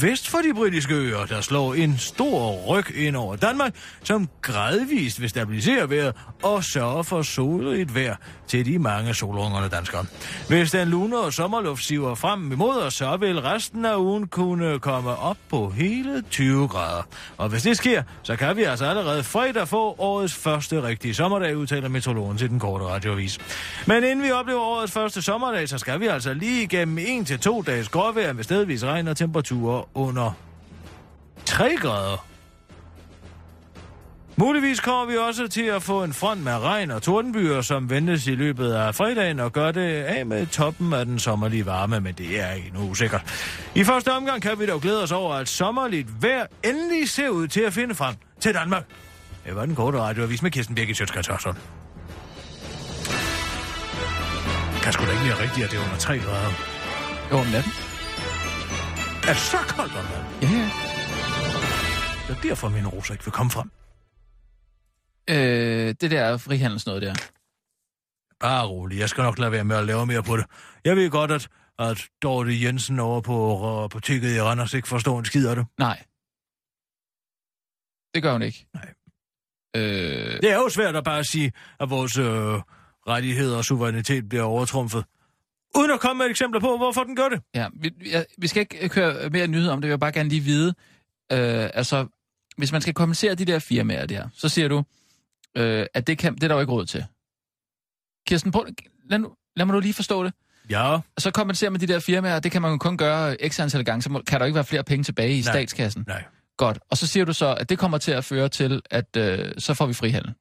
vest for de britiske øer, der slår en stor ryg ind over Danmark, som gradvist vil stabilisere vejret og sørge for soligt vejr til de mange solungerne danskere. Hvis den lune og sommerluft siver frem imod os, så vil resten af ugen kunne komme op på hele 20 grader. Og hvis det sker, så kan vi altså allerede fredag få årets første rigtige sommerdag, udtaler meteorologen til den korte radiovis. Men inden vi oplever årets første sommerdag, så skal vi altså lige igennem en til to dages gråvejr med stedvis regn og temperaturer under 3 grader. Muligvis kommer vi også til at få en front med regn og tordenbyer, som ventes i løbet af fredagen og gør det af med toppen af den sommerlige varme, men det er ikke nu usikkert. I første omgang kan vi dog glæde os over, at sommerligt vejr endelig ser ud til at finde frem til Danmark. Det var den korte radioavis med Kirsten Birgit Hørsson. Kan sgu da ikke være rigtigt, at det er under 3 grader. Jo, om natten. Er det så koldt om natten? Ja, ja. Det er derfor, min roser ikke vil komme frem. Øh, det der frihandelsnød der. Bare rolig, jeg skal nok lade være med at lave mere på det. Jeg ved godt, at, at Dorte Jensen over på apoteket i Randers ikke forstår en skid af det. Nej. Det gør hun ikke. Nej. Øh, Det er jo svært at bare sige, at vores øh, rettigheder og suverænitet bliver overtrumfet. Uden at komme med eksempler på, hvorfor den gør det. ja, vi, ja, vi skal ikke køre mere nyheder om det, jeg vil bare gerne lige vide. Øh, altså, hvis man skal kompensere de der firmaer der, så siger du, øh, at det, kan, det er der jo ikke råd til. Kirsten, prøv, lad, nu, lad mig nu lige forstå det. Ja, Så kompenserer man de der firmaer, det kan man jo kun gøre x antal gange, så må- kan der ikke være flere penge tilbage i Nej. statskassen. nej. Godt. Og så siger du så, at det kommer til at føre til, at øh, så får vi frihandel.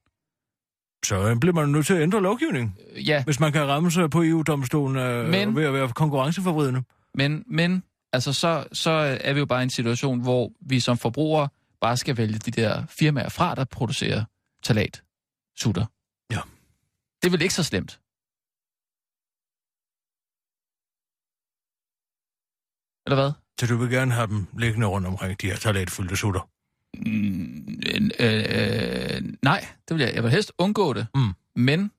Så øh, bliver man nødt til at ændre lovgivningen, Øh, Ja, hvis man kan ramme sig på EU-domstolen øh, Men- ved at være konkurrenceforvridende. men, men altså, så, så er vi jo bare i en situation, hvor vi som forbrugere bare skal vælge de der firmaer fra, der producerer talat, sutter. Ja. Det er vel ikke så slemt? Eller hvad? Så du vil gerne have dem liggende rundt omkring de her toiletfyldte sutter? Mm, øh, øh, nej, det vil jeg. Jeg vil helst undgå det. Mm. Men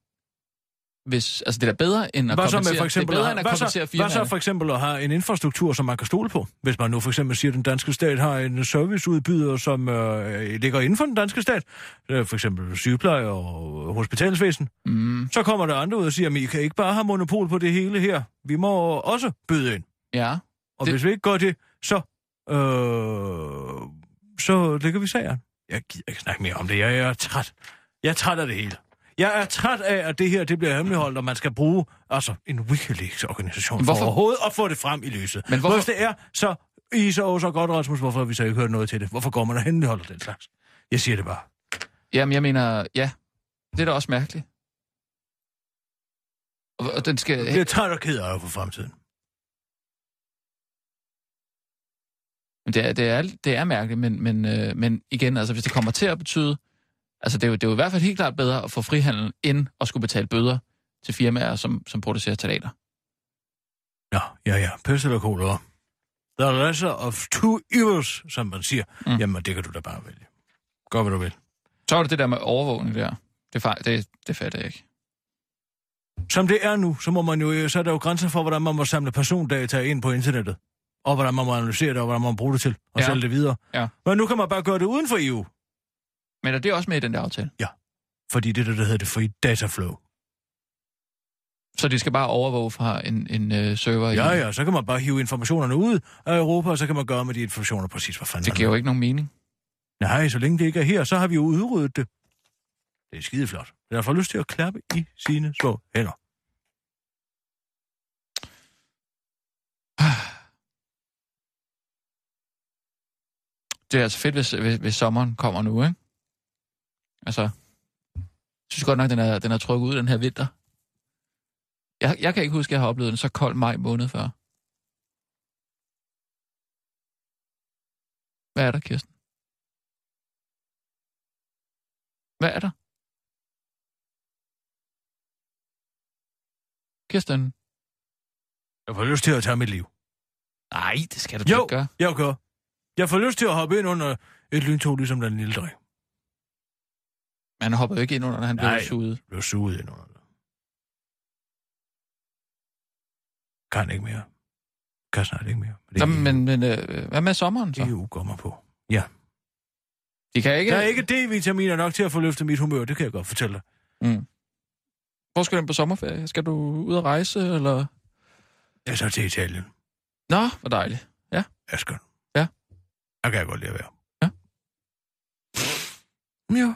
hvis, altså det er da bedre end at Hvad så med for eksempel, det er bedre at, hvad, så, hvad firmaerne. så for eksempel at have en infrastruktur, som man kan stole på? Hvis man nu for eksempel siger, at den danske stat har en serviceudbyder, som øh, ligger inden for den danske stat, øh, for eksempel sygepleje og hospitalsvæsen, Mm, så kommer der andre ud og siger, at I kan ikke bare have monopol på det hele her. Vi må også byde ind. ja, Og Det- hvis vi ikke gør det, så, øh, så ligger vi sagen. Jeg gider ikke snakke mere om det. Jeg er træt. Jeg er træt af det hele. Jeg er træt af, at det her det bliver hemmeligholdt, og man skal bruge altså, en Wikileaks-organisation for overhovedet at få det frem i lyset. Men hvorfor- Hvis det er så I så, så godt, Rasmus, hvorfor har vi så ikke hørt noget til det? Hvorfor går man og hemmeligholder den slags? Jeg siger det bare. Jamen, jeg mener, ja, det er da også mærkeligt. Og, og den skal... Jeg er træt og ked af for fremtiden. Men Det er, det er, det er mærkeligt, men, men, øh, men igen, altså hvis det kommer til at betyde... Altså det er, jo, det er jo i hvert fald helt klart bedre at få frihandel, end at skulle betale bøder til firmaer, som, som producerer talater. Ja, ja, ja. Pest eller kolera. The lesser of two evils, som man siger. Mm. Jamen, det kan du da bare vælge. Gør, hvad du vil. Så er det det der med overvågning der. Det, er det, det fatter jeg ikke. Som det er nu, så, må man jo, så er der jo grænser for, hvordan man må samle persondata ind på internettet. Og hvordan man må analysere det, og hvordan man må bruge det til, og ja. sælge det videre. Ja. Men nu kan man bare gøre det uden for EU. Men er det også med i den der aftale? Fordi det er det, der hedder det free data flow. Så de skal bare overvåge fra en, en øh, server i... Ja, ja, så kan man bare hive informationerne ud af Europa, og så kan man gøre med de informationer præcis, hvad fanden Det giver jo ikke nogen mening. Nej, så længe det ikke er her, så har vi jo udryddet det. Det er skideflot. Jeg får lyst til at klappe i sine små hænder. Det er altså fedt, hvis, hvis, hvis sommeren kommer nu, ikke? Altså, jeg synes godt nok, den er, den er trukket ud den her vinter. Jeg, jeg kan ikke huske, at jeg har oplevet en så kold maj måned før. Hvad er der, Kirsten? Hvad er der? Kirsten? Jeg får lyst til at tage mit liv. Nej, det skal du Jo. ikke gøre. Jeg gør. Jeg får lyst til at hoppe ind under et lyntog, ligesom den lille dreng. Man hopper jo ikke ind under, når han bliver Nej. suget. Jeg blev suget ind under det. Kan ikke mere. Kan snart ikke mere. Nå, men, men øh, hvad med sommeren så? EU mig på. De kan ikke... Der er ikke D-vitaminer nok til at få løftet mit humør, det kan jeg godt fortælle dig. Mm. Hvor skal du på sommerferie? Skal du ud at rejse, eller... Jeg så til Italien. Nå, hvor dejligt. Asger. Ja. Der kan jeg godt lide at være. Ja. Ja.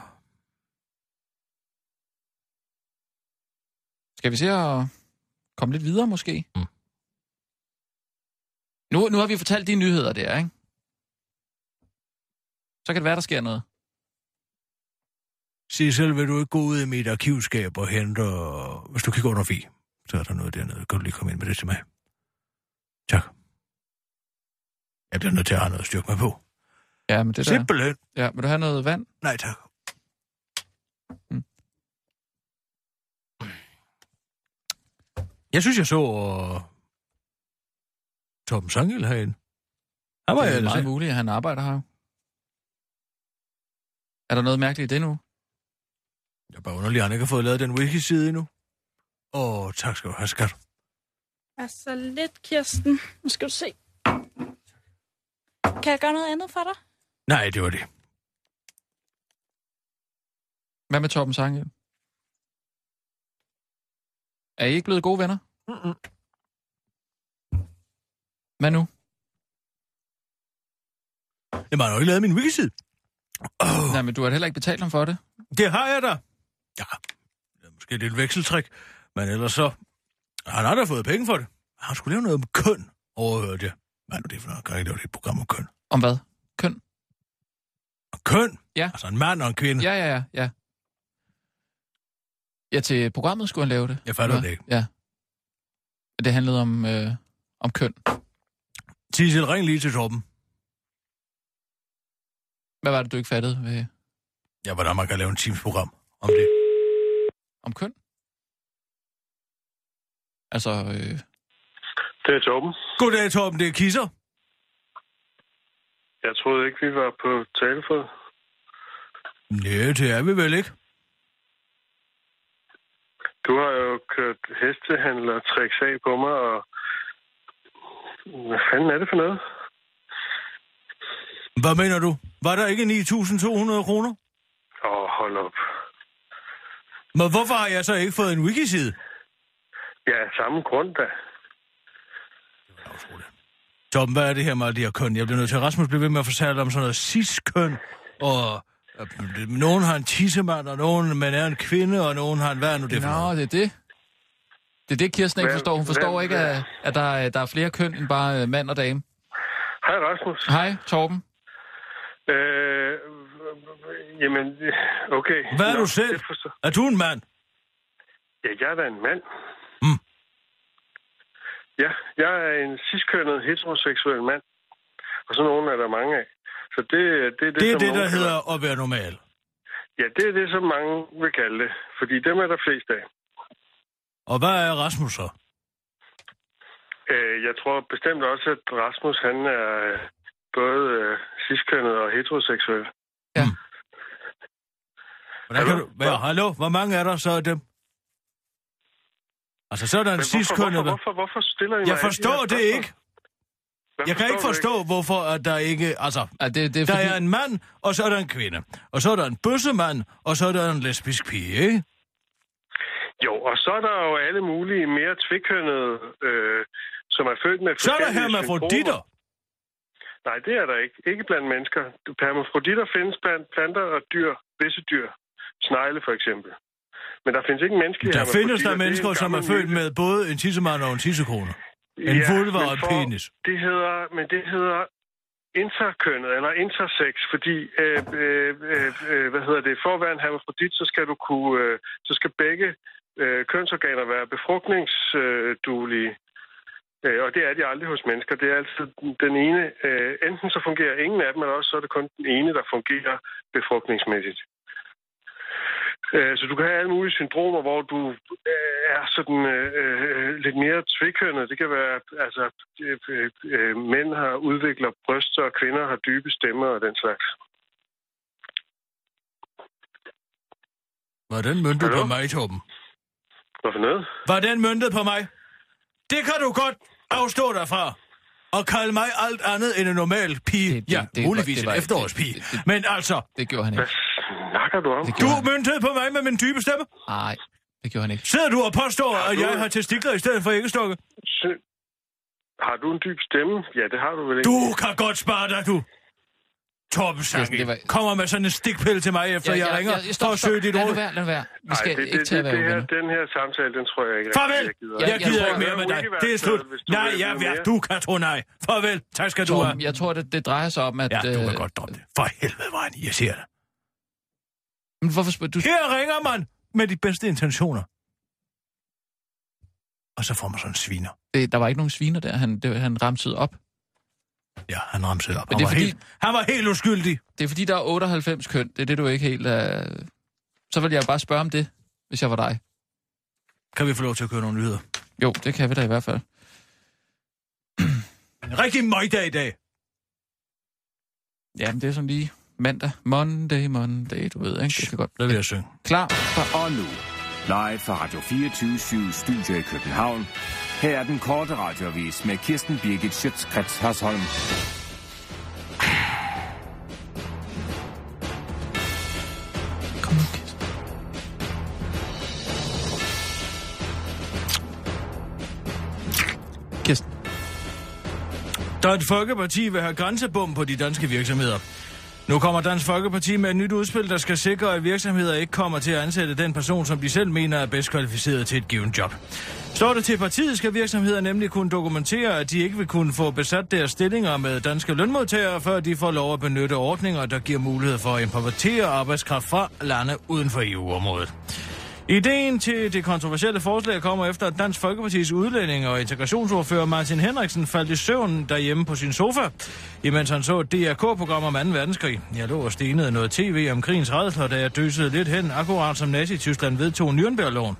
Skal vi se at komme lidt videre, måske? Mm. Nu, nu har vi fortalt de nyheder der, ikke? Så kan det være, der sker noget. Sissel, vil du ikke gå ud i mit arkivskab og hente, hvis du kigger under vi, så er der noget dernede. Kan du lige komme ind med det til mig? Tak. Jeg bliver nødt til at have noget at styrke mig på. Ja, men det der... Simpelthen. Ja, vil du have noget vand? Nej, tak. Jeg synes, jeg så uh, Torben Sangel herinde. Han var det er meget muligt, at han arbejder her. jo. Er der noget mærkeligt i det nu? Jeg er bare underlig, at han ikke har fået lavet den wiki-side endnu. Åh, tak skal du have, skat. Altså lidt, Kirsten. Nu skal du se. Kan jeg gøre noget andet for dig? Nej, det var det. Hvad med Torben Sange? Er I ikke blevet gode venner? Mm-mm. Hvad nu? Jamen, han har jo ikke lavet min wiki-side. Oh, Nej, men du har heller ikke betalt ham for det. det har jeg da. Ja, det er måske lidt vekseltræk, men ellers så... Han har da fået penge for det. Han skulle lave noget om køn, overhørte jeg. Hvad er nu det for noget? Kan jeg ikke lave det et program om køn? Om hvad? Køn? Om køn? Ja. Altså en mand og en kvinde. Ja, ja, ja, ja. Ja, til programmet skulle han lave det. Jeg fatter det ikke. Ja. Det handlede om, øh, om køn. Tissel, ring lige til Torben. Hvad var det, du ikke fattede ved, Ja, hvordan man kan lave en Teams-program om det. om køn? Altså, øh, Det er Torben. Goddag, Torben, det er Kisser. Jeg troede ikke, vi var på talefod. Nej, det er vi vel ikke. Du har jo kørt hestehandler tricks af på mig, og... Hvad fanden er det for noget? Hvad mener du? Var der ikke 9.200 kroner? Åh, oh, hold op. Men hvorfor har jeg så ikke fået en wikiside? Ja, samme grund da. Torben, hvad er det her med alle de her køn? Jeg bliver nødt til, Rasmus bliver ved med at fortælle om sådan noget cis-køn, og nogen har en tissemand, og nogen man er en kvinde, og nogen har en hvad er nu det for nå, noget? det er det. Det er det, Kirsten ikke forstår. Hun forstår hvad- ikke, at, at der, er- der er flere køn end bare øh, mand og dame. Hej, Rasmus. Hej, Torben. Øh, jamen, okay. Hvad er Nå, du selv? det forstår- Er du en mand? Ja, jeg er da en mand. Mm. Ja, jeg er en ciskønnet heteroseksuel mand. Og sådan nogen er der mange af. Så det, det er det, Det er som det, der kalder- hedder at være normal. Ja, det er det, som mange vil kalde det. Fordi dem er der flest af. Og hvad er Rasmus så? Øh, jeg tror bestemt også, at Rasmus han er øh, både øh, ciskønnet og heteroseksuel. Hvordan kan du... Hvad, hallo? Hvor mange er der så af dem? Altså, så er der en Men hvorfor, cis-kønnet... hvorfor, hvorfor, hvorfor stiller I mig Jeg her forstår det ikke. Jeg kan ikke forstå, hvorfor at der ikke... Altså, Ja, det, det er der fordi... er en mand, og så er der en kvinde. Og så er der en bøssemand, og så er der en lesbisk pige, ikke? Jo, og så er der jo alle mulige mere tvikønnede, øh, som er født med Så er der hermafroditter. Nej, det er der ikke. Ikke blandt mennesker. Hermafroditter findes blandt planter og dyr, visse dyr. Snegle for eksempel. Men der findes ikke menneskelige Der findes der er mennesker, en som er født myte. med både en tissemand og en tissekone. En vulva men og for- penis. Det hedder, men det hedder interkønnet, eller intersex, fordi, øh, øh, øh, hvad hedder det, for at være en hermafrodit, så skal du kunne, øh, så skal begge øh, kønsorganer være befrugtningsduelige. Øh, og det er de aldrig hos mennesker. Det er altid den ene. Øh, enten så fungerer ingen af dem, eller også så er det kun den ene, der fungerer befrugtningsmæssigt. Øh, Så du kan have alle mulige syndromer, hvor du øh, er sådan øh, øh, lidt mere tvikønnet. Det kan være, altså, øh, øh, mænd har udvikler bryster, og kvinder har dybe stemmer og den slags. Var den møntet Hallo? på mig, Torben? Hvad for noget? Var den møntet på mig? Det kan du godt afstå dig fra. Og kalde mig alt andet end en normal pige. Det- det- ja, det- muligvis det en var- efterårspige. det- det- Men altså, Det gjorde han Hvad ikke. Snakker du om? Du møntede på mig med min dybe stemme. Nej, det gjorde han ikke. Sidder du og påstår, at du- jeg har testikler i stedet for æggestokke? Sy- Har du en dyb stemme? Ja, det har du vel ikke. Du kan godt spare dig, du. Torben Sange var- kommer med sådan en stikpille til mig, efter jeg ringer for at søge dit Lad ord. nu være, lad nu være. Vi skal Ej, det, ikke det, at det, være det her, den her samtale, den tror jeg ikke. Farvel! Jeg gider. Ja, Jeg gider tror, ikke mere jeg med må dig. Det er slut. Nej, ja, ja, mere. du kan tro nej. Farvel. Tak skal du have. Torben, jeg tror, det, det drejer sig om, at... Ja, du kan øh, godt droppe det. For helvede, hvor er han irriterende. Men hvorfor spørger du... Her ringer man med de bedste intentioner. Og så får man sådan en sviner. Det, der var ikke nogen sviner der, han, det, han ramsede op. Ja, han ramsede op. Men Han, det er var, fordi- helt, han var helt uskyldig. Det er fordi, der er 98 køn. Det er det, du ikke helt... Uh... Så vil jeg bare spørge om det, hvis jeg var dig. Kan vi få lov til at køre nogle nyheder? Jo, det kan vi da i hvert fald. En rigtig møgdag i dag. Jamen, det er sådan lige mandag. Monday, Monday, du ved, ikke? Det kan godt... Det vil jeg synge. Klar? For... Og nu, live fra Radio 24 Studio i København. Her er den korte radiovis med Kirsten Birgit Schøtzgrads Hasholm. Kom nu, Kirsten. Kirsten. Dansk Folkeparti vil have grænsebom på de danske virksomheder. Nu kommer Dansk Folkeparti med et nyt udspil, der skal sikre, at virksomheder ikke kommer til at ansætte den person, som de selv mener er bedst kvalificeret til et givet job. Står det til partiet, skal virksomheder nemlig kunne dokumentere, at de ikke vil kunne få besat deres stillinger med danske lønmodtagere, før de får lov at benytte ordninger, der giver mulighed for at importere arbejdskraft fra lande uden for EU-området. Ideen til det kontroversielle forslag kommer efter, at Dansk Folkepartis udlænding og integrationsordfører Martin Henriksen faldt i søvn derhjemme på sin sofa, imens han så et DRK-program om 2. verdenskrig. Jeg lå og stenede noget tv om krigens redsler, da jeg døsede lidt hen, akkurat som Nazi-Tyskland vedtog Nürnberg-loven.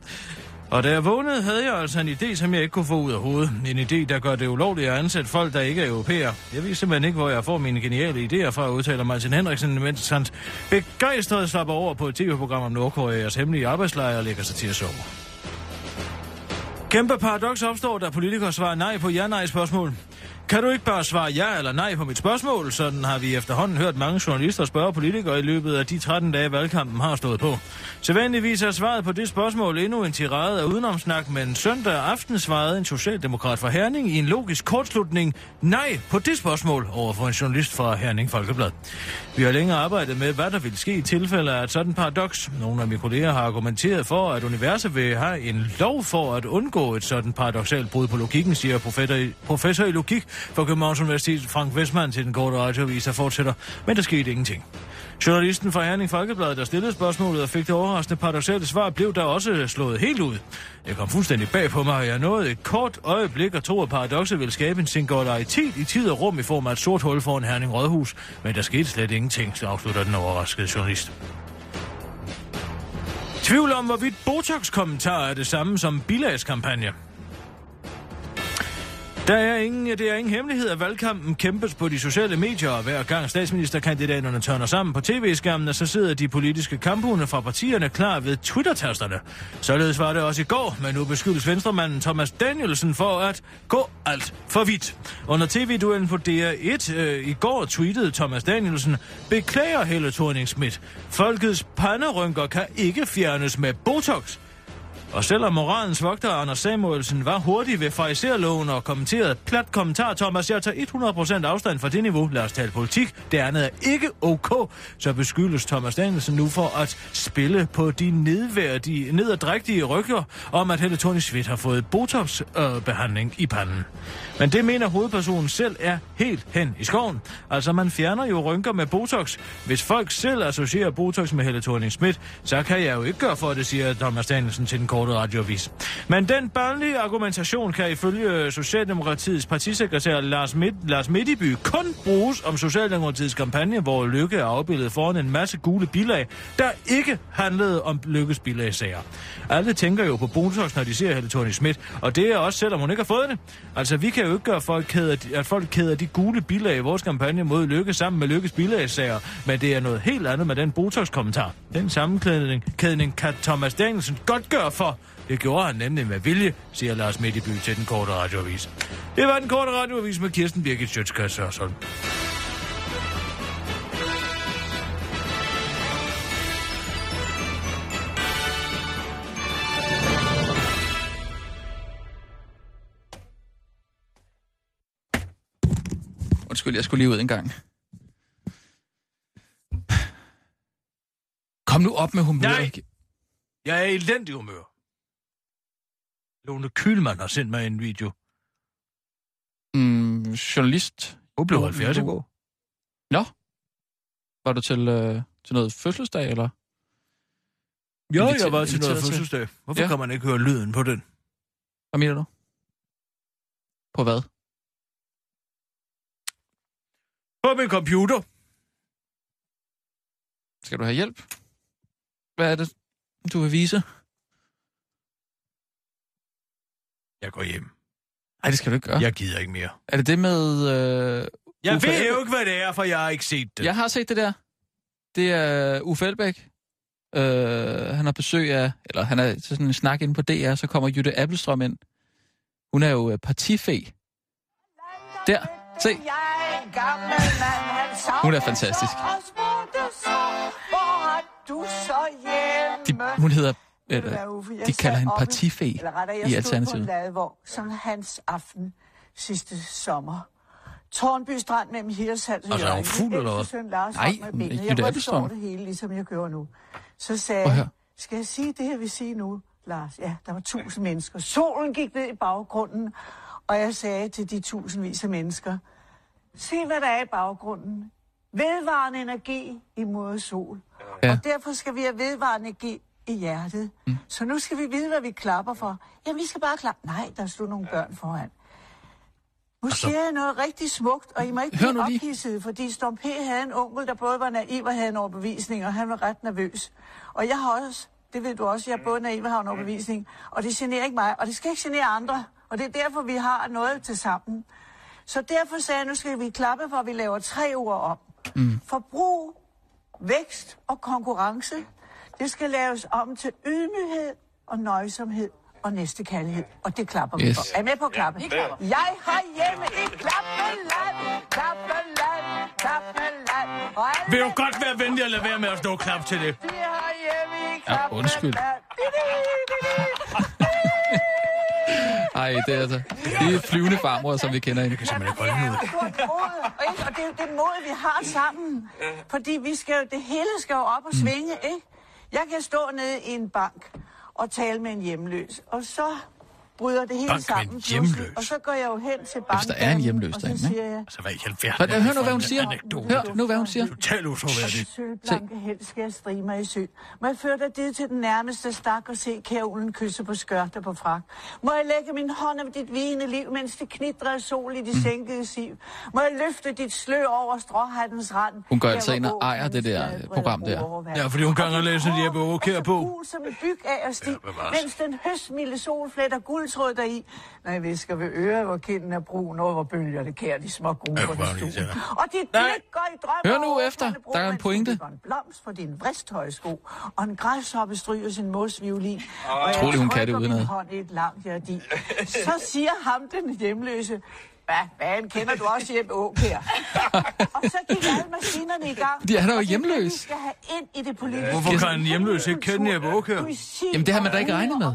Og da jeg vågnede, havde jeg altså en idé, som jeg ikke kunne få ud af hovedet. En idé, der gør det ulovligt at ansætte folk, der ikke er europæer. Jeg ved simpelthen ikke, hvor jeg får mine geniale idéer fra, udtaler Martin Henriksen, mens han begejstret slapper over på et tv-program om Nordkoreas hemmelige arbejdslejre og lægger sig til at sove. Kæmpe paradoks opstår, da politikere svarer nej på ja-nej-spørgsmål. Kan du ikke bare svare ja eller nej på mit spørgsmål? Sådan har vi efterhånden hørt mange journalister spørge politikere i løbet af de 13 dage, valgkampen har stået på. Sædvanligvis er svaret på det spørgsmål endnu en tirade af udenomsnak, men søndag aften svarede en socialdemokrat fra Herning i en logisk kortslutning nej på det spørgsmål over for en journalist fra Herning Folkeblad. Vi har længe arbejdet med, hvad der vil ske i tilfælde af et sådan paradoks. Nogle af mine kolleger har argumenteret for, at universet vil have en lov for at undgå et sådan paradoxalt brud på logikken, siger professor i, professor i logik for Københavns Universitet Frank Westman til den korte radioavis, der fortsætter. Men der skete ingenting. Journalisten fra Herning Folkeblad, der stillede spørgsmålet og fik det overraskende paradoxale svar, blev der også slået helt ud. Jeg kom fuldstændig bag på mig, og jeg nåede et kort øjeblik og tro, at paradokset ville skabe en singularitet i tid og rum i form af et sort hul foran Herning Rådhus. Men der skete slet ingenting, så afslutter den overraskede journalist. Tvivl om, hvorvidt Botox-kommentarer er det samme som bilagskampagne. Der er ingen, det er ingen hemmelighed, at valgkampen kæmpes på de sociale medier, og hver gang statsministerkandidaterne tørner sammen på tv-skærmene, så sidder de politiske kamphunde fra partierne klar ved Twitter-tasterne. Således var det også i går, men nu beskyldes venstremanden Thomas Danielsen for at gå alt for vidt. Under tv-duellen på DR1 øh, i går tweetede Thomas Danielsen, beklager Helle thorning -Schmidt. Folkets panderynker kan ikke fjernes med Botox. Og selvom moralens vogter Anders Samuelsen var hurtig ved fariserloven og kommenterede plat kommentar, Thomas, jeg tager 100% afstand fra det niveau. Lad os tale politik. Det andet er ikke ok. Så beskyldes Thomas Danielsen nu for at spille på de nedværdige, nederdrægtige rygger om, at Helle Thorning Schmidt har fået Botox-behandling øh, i panden. Men det mener hovedpersonen selv er helt hen i skoven. Altså, man fjerner jo rynker med Botox. Hvis folk selv associerer Botox med Helle thorning Schmidt, så kan jeg jo ikke gøre for det, siger Thomas Danielsen til den korte radioavis. Men den børnlige argumentation kan ifølge Socialdemokratiets partisekretær Lars, Midt, Lars Midtiby kun bruges om Socialdemokratiets kampagne, hvor Lykke er afbildet foran en masse gule bilag, der ikke handlede om Lykkes bilagsager. Alle tænker jo på Botox, når de ser Helle thorning Schmidt, og det er også selvom hun ikke har fået det. Altså, vi kan jo ikke gøre, folk kæder, at folk kæder de gule bilag i vores kampagne mod Lykke sammen med Lykkes bilagsager, men det er noget helt andet med den Botox-kommentar. Den sammenklædning kædning kan Thomas Danielsen godt gøre for. Det gjorde han nemlig med vilje, siger Lars Midtiby til den korte radioavis. Det var den korte radioavis med Kirsten Birgit Sjøtskreds Undskyld, jeg skulle lige ud en gang. Kom nu op med humør. Nej. Jeg er i elendig humør. Lone Kylman har sendt mig en video. Mm, journalist. Hun blev 70 i går. Nå. Var du til, øh, til noget fødselsdag, eller? Jo, Inviter- jeg var til noget fødselsdag. Hvorfor Ja. kan man ikke høre lyden på den? Hvad mener du? På hvad? På min computer. Skal du have hjælp? Hvad er det, du vil vise? Jeg går hjem. Nej, det skal du ikke gøre. Jeg gider ikke mere. Er det det med... Øh, Jeg Uffe ved jo ikke, hvad det er, for jeg har ikke set det. Jeg har set det der. Det er Uffe Elbæk. Øh, han har besøg af... Eller han er sådan en snak inde på DR, så kommer Jytte Appelstrøm ind. Hun er jo øh, partife. Der. Se. Hun er fantastisk. De, hun hedder... Eller, de kalder hende partife i Alternativet. Ladevogn, som hans aften sidste sommer. Tornby Strand mellem Hirshals og Altså, er hun fuld, eller hvad? Nej, hun er ikke Jeg det hele, ligesom jeg gør nu. Så sagde jeg, skal jeg sige det, jeg vil sige nu, Lars? Ja, der var tusind mennesker. Solen gik ned i baggrunden, og jeg sagde til de tusindvis af mennesker, se hvad der er i baggrunden. Vedvarende energi i mod sol. Ja. Og derfor skal vi have vedvarende energi i hjertet. Mm. Så nu skal vi vide, hvad vi klapper for. Jamen, vi skal bare klappe. Nej, der stod nogle børn foran. Nu altså, siger jeg noget rigtig smukt, og I må ikke blive ophidset, fordi Storm P. havde en onkel, der både var naiv og havde en overbevisning, og han var ret nervøs. Og jeg har også Det ved du også. Jeg er både naiv og har en overbevisning. Og det generer ikke mig, og det skal ikke genere andre. Og det er derfor, vi har noget til sammen. Så derfor sagde jeg, nu skal vi klappe for, at vi laver tre ord om. Mm. Forbrug, vækst og konkurrence. Det skal laves om til ydmyghed og nøjsomhed og næstekærlighed. Og det klapper vi Yes. for. Er I med på at klappe? Jeg har hjemme i Klappeland, Klappeland, Klappeland. Vil du godt være venlig at lade være med at stå og klappe til det? de har hjemme i Ja, Klappeland. undskyld. Ej, det er altså... Det er flyvende farmor, som vi kender hende. kan simpelthen ikke holde ud. Og det er jo det mod, vi har sammen. Fordi vi skal det hele skal jo op og Mm. svinge, ikke? Jeg kan stå nede i en bank og tale med en hjemløs, og så bryder det hele sammen. hjemløs? Og så går jeg jo hen til banken. der er en hjemløs derinde, ikke? siger jeg, Altså, hvad i alverden Hør, nu, hvad hun siger. anekdote? Hør nu, hvad hun siger. Total utroværdigt. Sølvblanke helt skal jeg strige mig i sø. Må jeg føre dig dit til den nærmeste stak og se kævlen kysse på skørter på frak? Må jeg lægge min hånd over dit vigende liv, mens det knitrer af sol i de Mm. sænkede siv? Må jeg løfte dit slør over stråhattens rand? Hun går Der, altså ind og ejer det der program der. Ja, fordi hun kan hår Jeppe Aakjær er på. så gul som en byg af og Ja, mens den høstmilde sol fletter guldtråd deri. Når jeg visker ved øret, hvor kinden er brun, og hvor bølgerne kærer de små gruber i det stuen. Og dit blik går i drømme Hør nu efter. Der er en pointe. en blomst for din vristhøjsko, og en græshoppe stryger sin mosviolin. Og jeg Utrolig, hun kan det udenad. hånd i et langt hjerdi. Så siger ham, den hjemløse, hvad, hvad kender du også hjem Åkær? og så gik alle maskinerne i gang. Han er jo Og det hjemløs. vi skal have ind i det politiske. Hvorfor kan en hjemløs ikke kende Jeppe Aakjær? Jamen, det har man da ikke regnet med.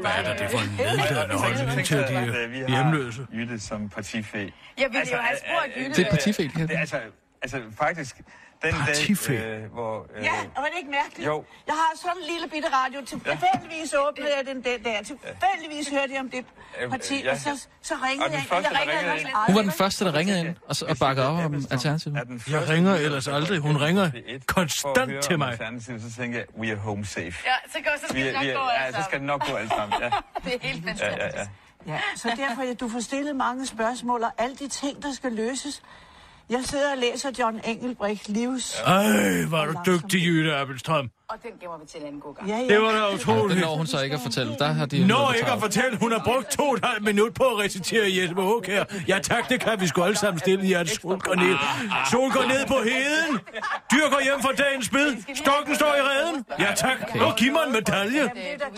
Hvad er der det for en nedladende holdning til de vi hjemløse? Jytte som partifæ. Jeg ville jo have spurgt Jytte. Det er et partifæl, Det, altså, altså faktisk, den Partifæ? dag, øh, hvor... Øh, Ja, og var det ikke mærkeligt? Jo. Jeg har sådan en lille bitte radio. Tilfældigvis åbnede jeg den den der. Tilfældigvis hørte jeg om det parti, ja. og så, så ringede Og jeg. første, jeg ringede ellers ind- aldrig. Hun var den første, der ringede ind og, og bakkede op om Alternativet. er den Jeg ringer ellers aldrig. Hun ringer P1 konstant at til mig. Alternativet, så tænker jeg, we are home safe. Ja, så, går, så skal Vi, det nok vi, gå ja, altså. så skal det nok gå alt sammen. Ja, Det er helt ja, fantastisk. ja. ja. Ja, så derfor, ja, du får stillet mange spørgsmål, og alle de ting, der skal løses. Jeg sidder og læser John Engelbrecht livs. Ej, var du dygtig, Jytte Appelstrøm. Og den gemmer vi til en god gang. Ja, ja. Det var da Det utroligt. når hun så ikke at fortælle. Der har de Når ikke at fortælle, hun har brugt to og et halvt minut på at recitere Jesper Håk her. Ja tak, det kan vi sgu alle sammen stille i at sol går ned. Sol går ned på heden. Dyr går hjem fra dagens bid. Stokken står i redden. Ja tak, og giv mig en medalje. Det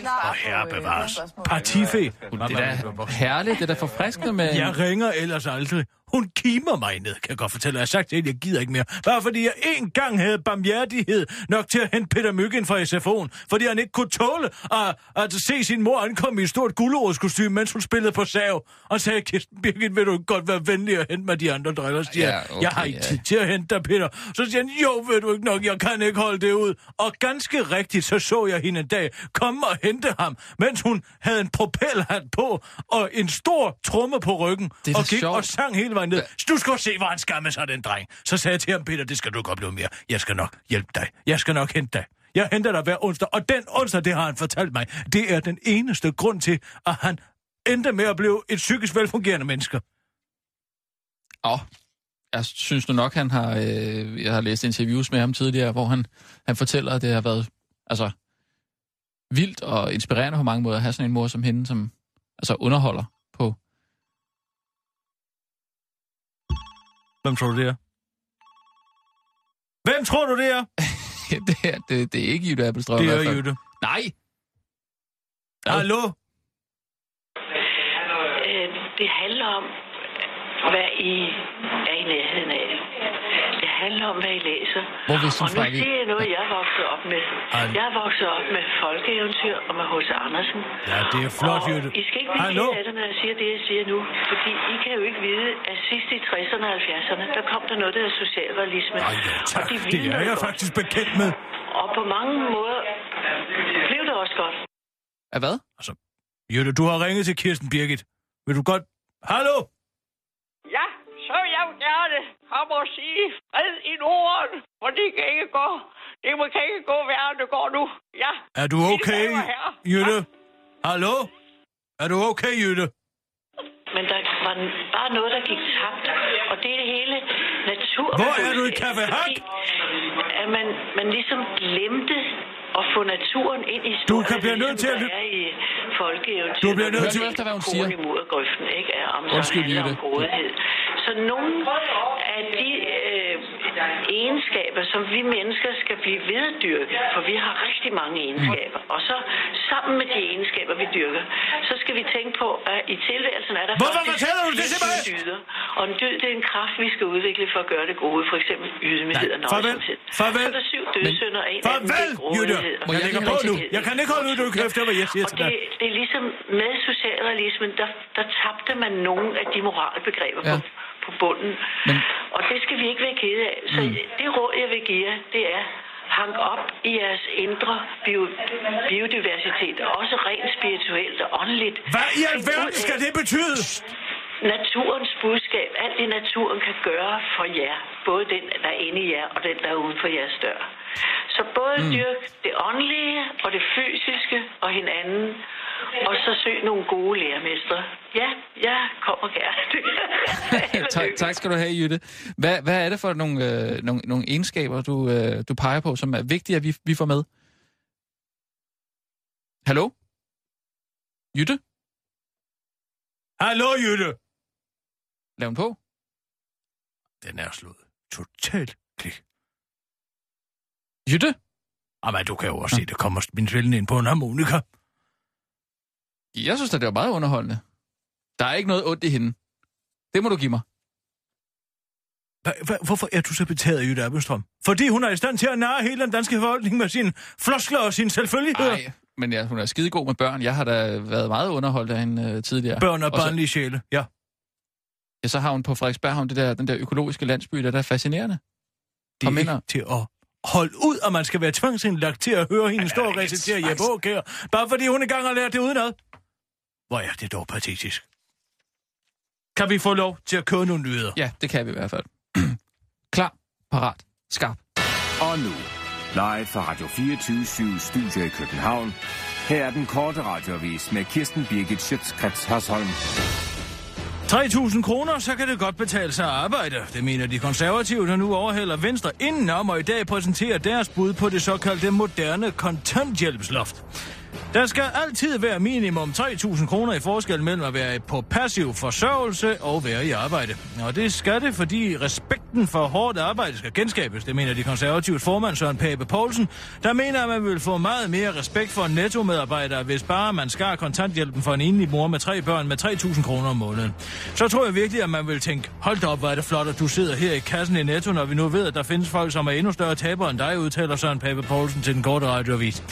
er. Og herre bevares. Partifæ. Det er da herligt, det er da forfriskende med... Jeg ringer ellers aldrig. Hun kimer mig ned, kan jeg godt fortælle. Jeg har sagt til hende, jeg gider ikke mere. Bare fordi jeg en gang havde barmhjertighed nok til at hente Peter Myggen fra SFO'en. Fordi han ikke kunne tåle at, at se sin mor ankomme i et stort gulerodskostyme, mens hun spillede på sav. Og sagde, Kirsten Birgit, vil du godt være venlig at hente mig de andre driller? Så siger, Ja, jeg, okay, jeg har ikke ja. tid til at hente dig, Peter. Så siger han, jo, ved du ikke nok, jeg kan ikke holde det ud. Og ganske rigtigt, så så jeg hende en dag komme og hente ham, mens hun havde en propelhat på og en stor tromme på ryggen. Og gik sjovt. og sang hele vejen ned. Du skal se, hvor han skammer sig, den dreng. Så sagde jeg til ham, Peter, det skal du ikke opleve mere. Jeg skal nok hjælpe dig. Jeg skal nok hente dig. Jeg henter dig hver onsdag, og den onsdag, det har han fortalt mig, det er den eneste grund til, at han endte med at blive et psykisk velfungerende menneske. Åh, jeg synes nu nok, han har... Øh, jeg har læst interviews med ham tidligere, hvor han, han fortæller, at det har været altså, vildt og inspirerende på mange måder at have sådan en mor som hende, som altså, underholder på... Hvem tror du, det er? Hvem tror du, det er? det, er, det, det er ikke Jytte Appelstrøm. Det er fald. Jytte. Nej! Hallo? Øh, det handler om, hvad I er i nærheden af. Det handler om, hvad I læser. Hvor vil og nu siger jeg noget, jeg er vokset op med. Ej. Jeg er vokset op med folkeeventyr og med H.C. Andersen. Ja, det er flot, og Jytte. I skal ikke blive Hallo? af det, når jeg siger det, jeg siger nu. Fordi I kan jo ikke vide, at sidst i 60'erne og 70'erne, der kom der noget, der hedder socialrealisme. Ej, ja, tak. Og de Det ville er jeg godt. faktisk bekendt med. Og på mange måder blev det også godt. Er hvad? Jytte, du har ringet til Kirsten Birgit. Vil du godt... Hallo? Ja, gerne komme og sige fred i Norden, for det kan ikke gå. Det må- kan ikke gå værre, det går nu. Ja. Er du okay. Jytte? Hallo? Er du okay, Jytte? Men der var bare noget, der gik tabt. Og det er det hele natur. Hvor er du i Café Hack? At man, man ligesom glemte at få naturen ind i historien. Du kan blive nødt til at lytte. i folkeeventyr. Du bliver nødt til- efter, hvad hun siger. Konen i murgrøften, ikke? Er om Undskyld, om Jytte. grådighed. Så nogle af de øh, egenskaber, som vi mennesker skal blive veddyrke, for vi har rigtig mange egenskaber, og så sammen med de egenskaber, vi dyrker, så skal vi tænke på, at i tilværelsen er der Hvorfor fortæller du det til mig? dyder. Og en dyd, det er en kraft, vi skal udvikle for at gøre det gode, for eksempel ydmyghed og nøjsomhed. Farvel. Så er der syv dødssynder, og en af dem er grådighed. Jeg lægger på nu. Jeg kan ikke holde ud, du kæft, hvad jeg siger til det, dig. det er ligesom med socialrealismen, der, der tabte man nogle af de moralbegreber Ja. på, på bunden. Men- Og det skal vi ikke være kede af. Så Mm. det råd, jeg vil give jer, det er hang op i jeres indre bio, biodiversitet, også rent spirituelt og åndeligt. Hvad i alverden skal det betyde? Naturens budskab, alt det naturen kan gøre for jer, både den, der er inde i jer, og den, der er uden for jeres dør. Så både mm. dyrk det åndelige og det fysiske og hinanden, og så søg nogle gode lærermestre. Ja, jeg kommer gerne. Tak, tak skal du have, Jytte. Hvad, hvad er det for nogle, øh, nogle, nogle egenskaber, du, øh, du peger på, som er vigtige, at vi, vi får med? Hallo? Jytte? Hallo, Jytte. Lav den på. Den er slået totalt klik. Jytte? Jamen, du kan jo også se, det kommer min svælden ind på en harmonika. Jeg synes, at det var meget underholdende. Der er ikke noget ondt i hende. Det må du give mig. Hvorfor er du så betaget af Jytte Appelstrøm? Fordi hun er i stand til at narre hele den danske befolkning med sine floskler og sine selvfølgeligheder. Nej, men ja, hun er skidegod med børn. Jeg har da været meget underholdt af hende øh, tidligere. Børn og Og så- barnlige sjæle, ja. Ja, så har hun på Frederiksberg det der, den der økologiske landsby, der, der er fascinerende. Det er ikke til at holde ud, og man skal være tvangsindlagt til at høre hende stå og recitere Jeppe Aukjær, bare fordi hun engang har lært det udenad. Hvor er det dog patetisk. Kan vi få lov til at køre nogle nyheder? Ja, det kan vi i hvert fald. Klar, parat, skarp. Og nu, live fra Radio 24 Studio i København. Her er den korte radiovis med Kirsten Birgit Schøtzgrads Hasholm. 3.000 kroner, så kan det godt betale sig at arbejde. Det mener de konservative, der nu overhælder Venstre inden om og i dag præsenterer deres bud på det såkaldte moderne kontanthjælpsloft. Der skal altid være minimum 3.000 kroner i forskel mellem at være på passiv forsørgelse og være i arbejde. Og det skal det, fordi respekten for hårdt arbejde skal genskabes. Det mener de konservatives formand Søren Pape Poulsen, der mener, at man vil få meget mere respekt for nettomedarbejdere, hvis bare man skar kontanthjælpen for en enlig mor med tre børn med 3.000 kroner om måneden. Så tror jeg virkelig, at man vil tænke, hold da op, hvor er det flot, at du sidder her i kassen i Netto, når vi nu ved, at der findes folk, som er endnu større tabere end dig, udtaler Søren Pape Poulsen til den korte radioavis.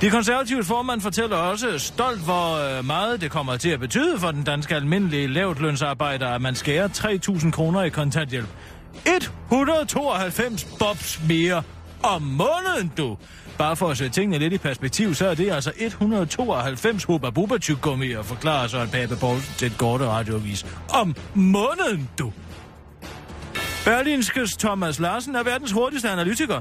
De konservative formand fortæller også stolt, hvor øh, meget det kommer til at betyde for den danske almindelige lavtlønsarbejder, at man skærer 3.000 kroner i kontanthjælp. 192 bobs mere om måneden, du. Bare for at sætte tingene lidt i perspektiv, så er det altså 192 hubba bubba tyggegummier, forklarer Søren Pape Poulsen til et korte radiovis. Om måneden, du. Berlinskes Thomas Larsen er verdens hurtigste analytiker.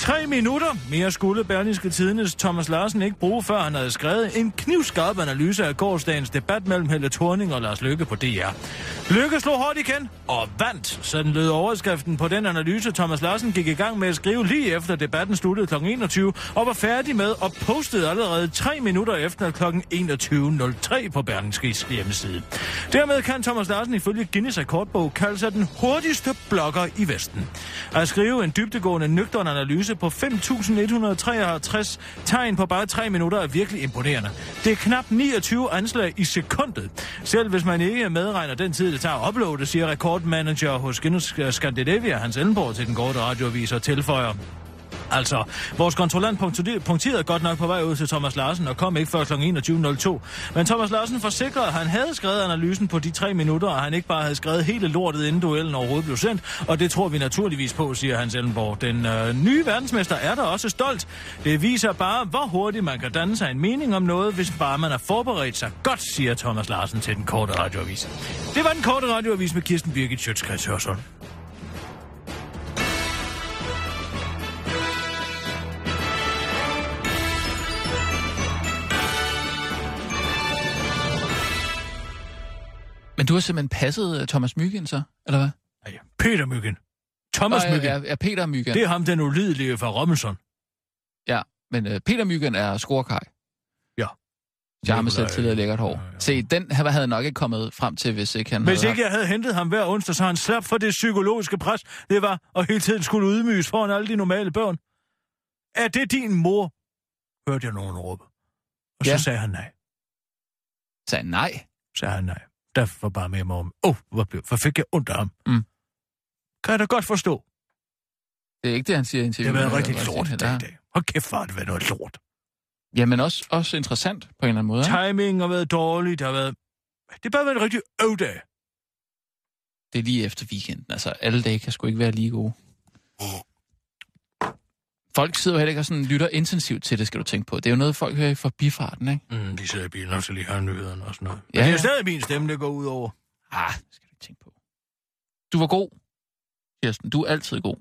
Tre minutter mere skulle Berlingske Tidendes Thomas Larsen ikke bruge, før han havde skrevet en knivskarp analyse af gårdsdagens debat mellem Helle Thorning og Lars Lykke på DR. Lykke slog hårdt igen og vandt. Sådan lød overskriften på den analyse, Thomas Larsen gik i gang med at skrive lige efter debatten sluttede kl. 21 og var færdig med og postede allerede tre minutter efter kl. 21.03 på Berlingskes hjemmeside. Dermed kan Thomas Larsen ifølge Guinness rekordbog kalde sig den hurtigste blogger i Vesten. At skrive en dybdegående nøgtern analyse på 5.153 tegn på bare 3 minutter er virkelig imponerende. Det er knap 29 anslag i sekundet. Selv hvis man ikke medregner den tid, det tager at uploade, siger rekordmanager hos Guinness Scandinavia, Hans Ellenborg, til den korte radioavis og tilføjer. Altså, vores kontrollant punkterede- godt nok på vej ud til Thomas Larsen og kom ikke før kl. 21.02. Men Thomas Larsen forsikrede, at han havde skrevet analysen på de tre minutter, og han ikke bare havde skrevet hele lortet, inden duellen overhovedet blev sendt. Og det tror vi naturligvis på, siger Hans Ellenborg. Den øh, nye verdensmester er der også stolt. Det viser bare, hvor hurtigt man kan danne sig en mening om noget, hvis bare man har forberedt sig godt, siger Thomas Larsen til den korte radioavis. Det var den korte radioavis med Kirsten Birgit Sjøtskreds Hørsholm. Du har simpelthen passet øh, Thomas Myggen så, eller hvad? Nej, Peter Myggen. Thomas Nå, Myggen. Ja, ja, Peter Myggen. Det er ham, den ulidelige fra Robinson. Ja, Men øh, Peter Myggen er scorekaj. Ja. Nikolaj. til at lækkert hår. Ja, ja. Se, den her havde nok ikke kommet frem til, hvis ikke han Hvis havde ikke jeg havde hentet ham hver onsdag, så han slap for det psykologiske pres, det var at hele tiden skulle ydmyges foran alle de normale børn. Er det din mor? Hørte jeg nogen råbe. Og så Ja. sagde han nej. Sagde han nej? Sagde han nej. Der var bare med mig om, åh, oh, hvor, blev, hvor fik jeg ondt af ham. Mm. Kan jeg da godt forstå. Det er ikke det, han siger i Det interviewet. har været rigtig lort i dag dag. Hold kæft, for det været noget lort. Jamen også, også interessant på en eller anden måde. Timing har været dårlig, det har været... Det bare været en rigtig øvdag. Det er lige efter weekenden. Altså, alle dage kan sgu ikke være lige gode. Folk sidder jo heller ikke og sådan lytter intensivt til det, skal du tænke på. Det er jo noget, folk hører i forbifarten, ikke? Mm, de sidder i bilen og så lige har nyhederne og sådan noget. Men Ja, det er ja. stadig min stemme, der går ud over. Ah, det skal du ikke tænke på. Du var god, Kirsten. Du er altid god.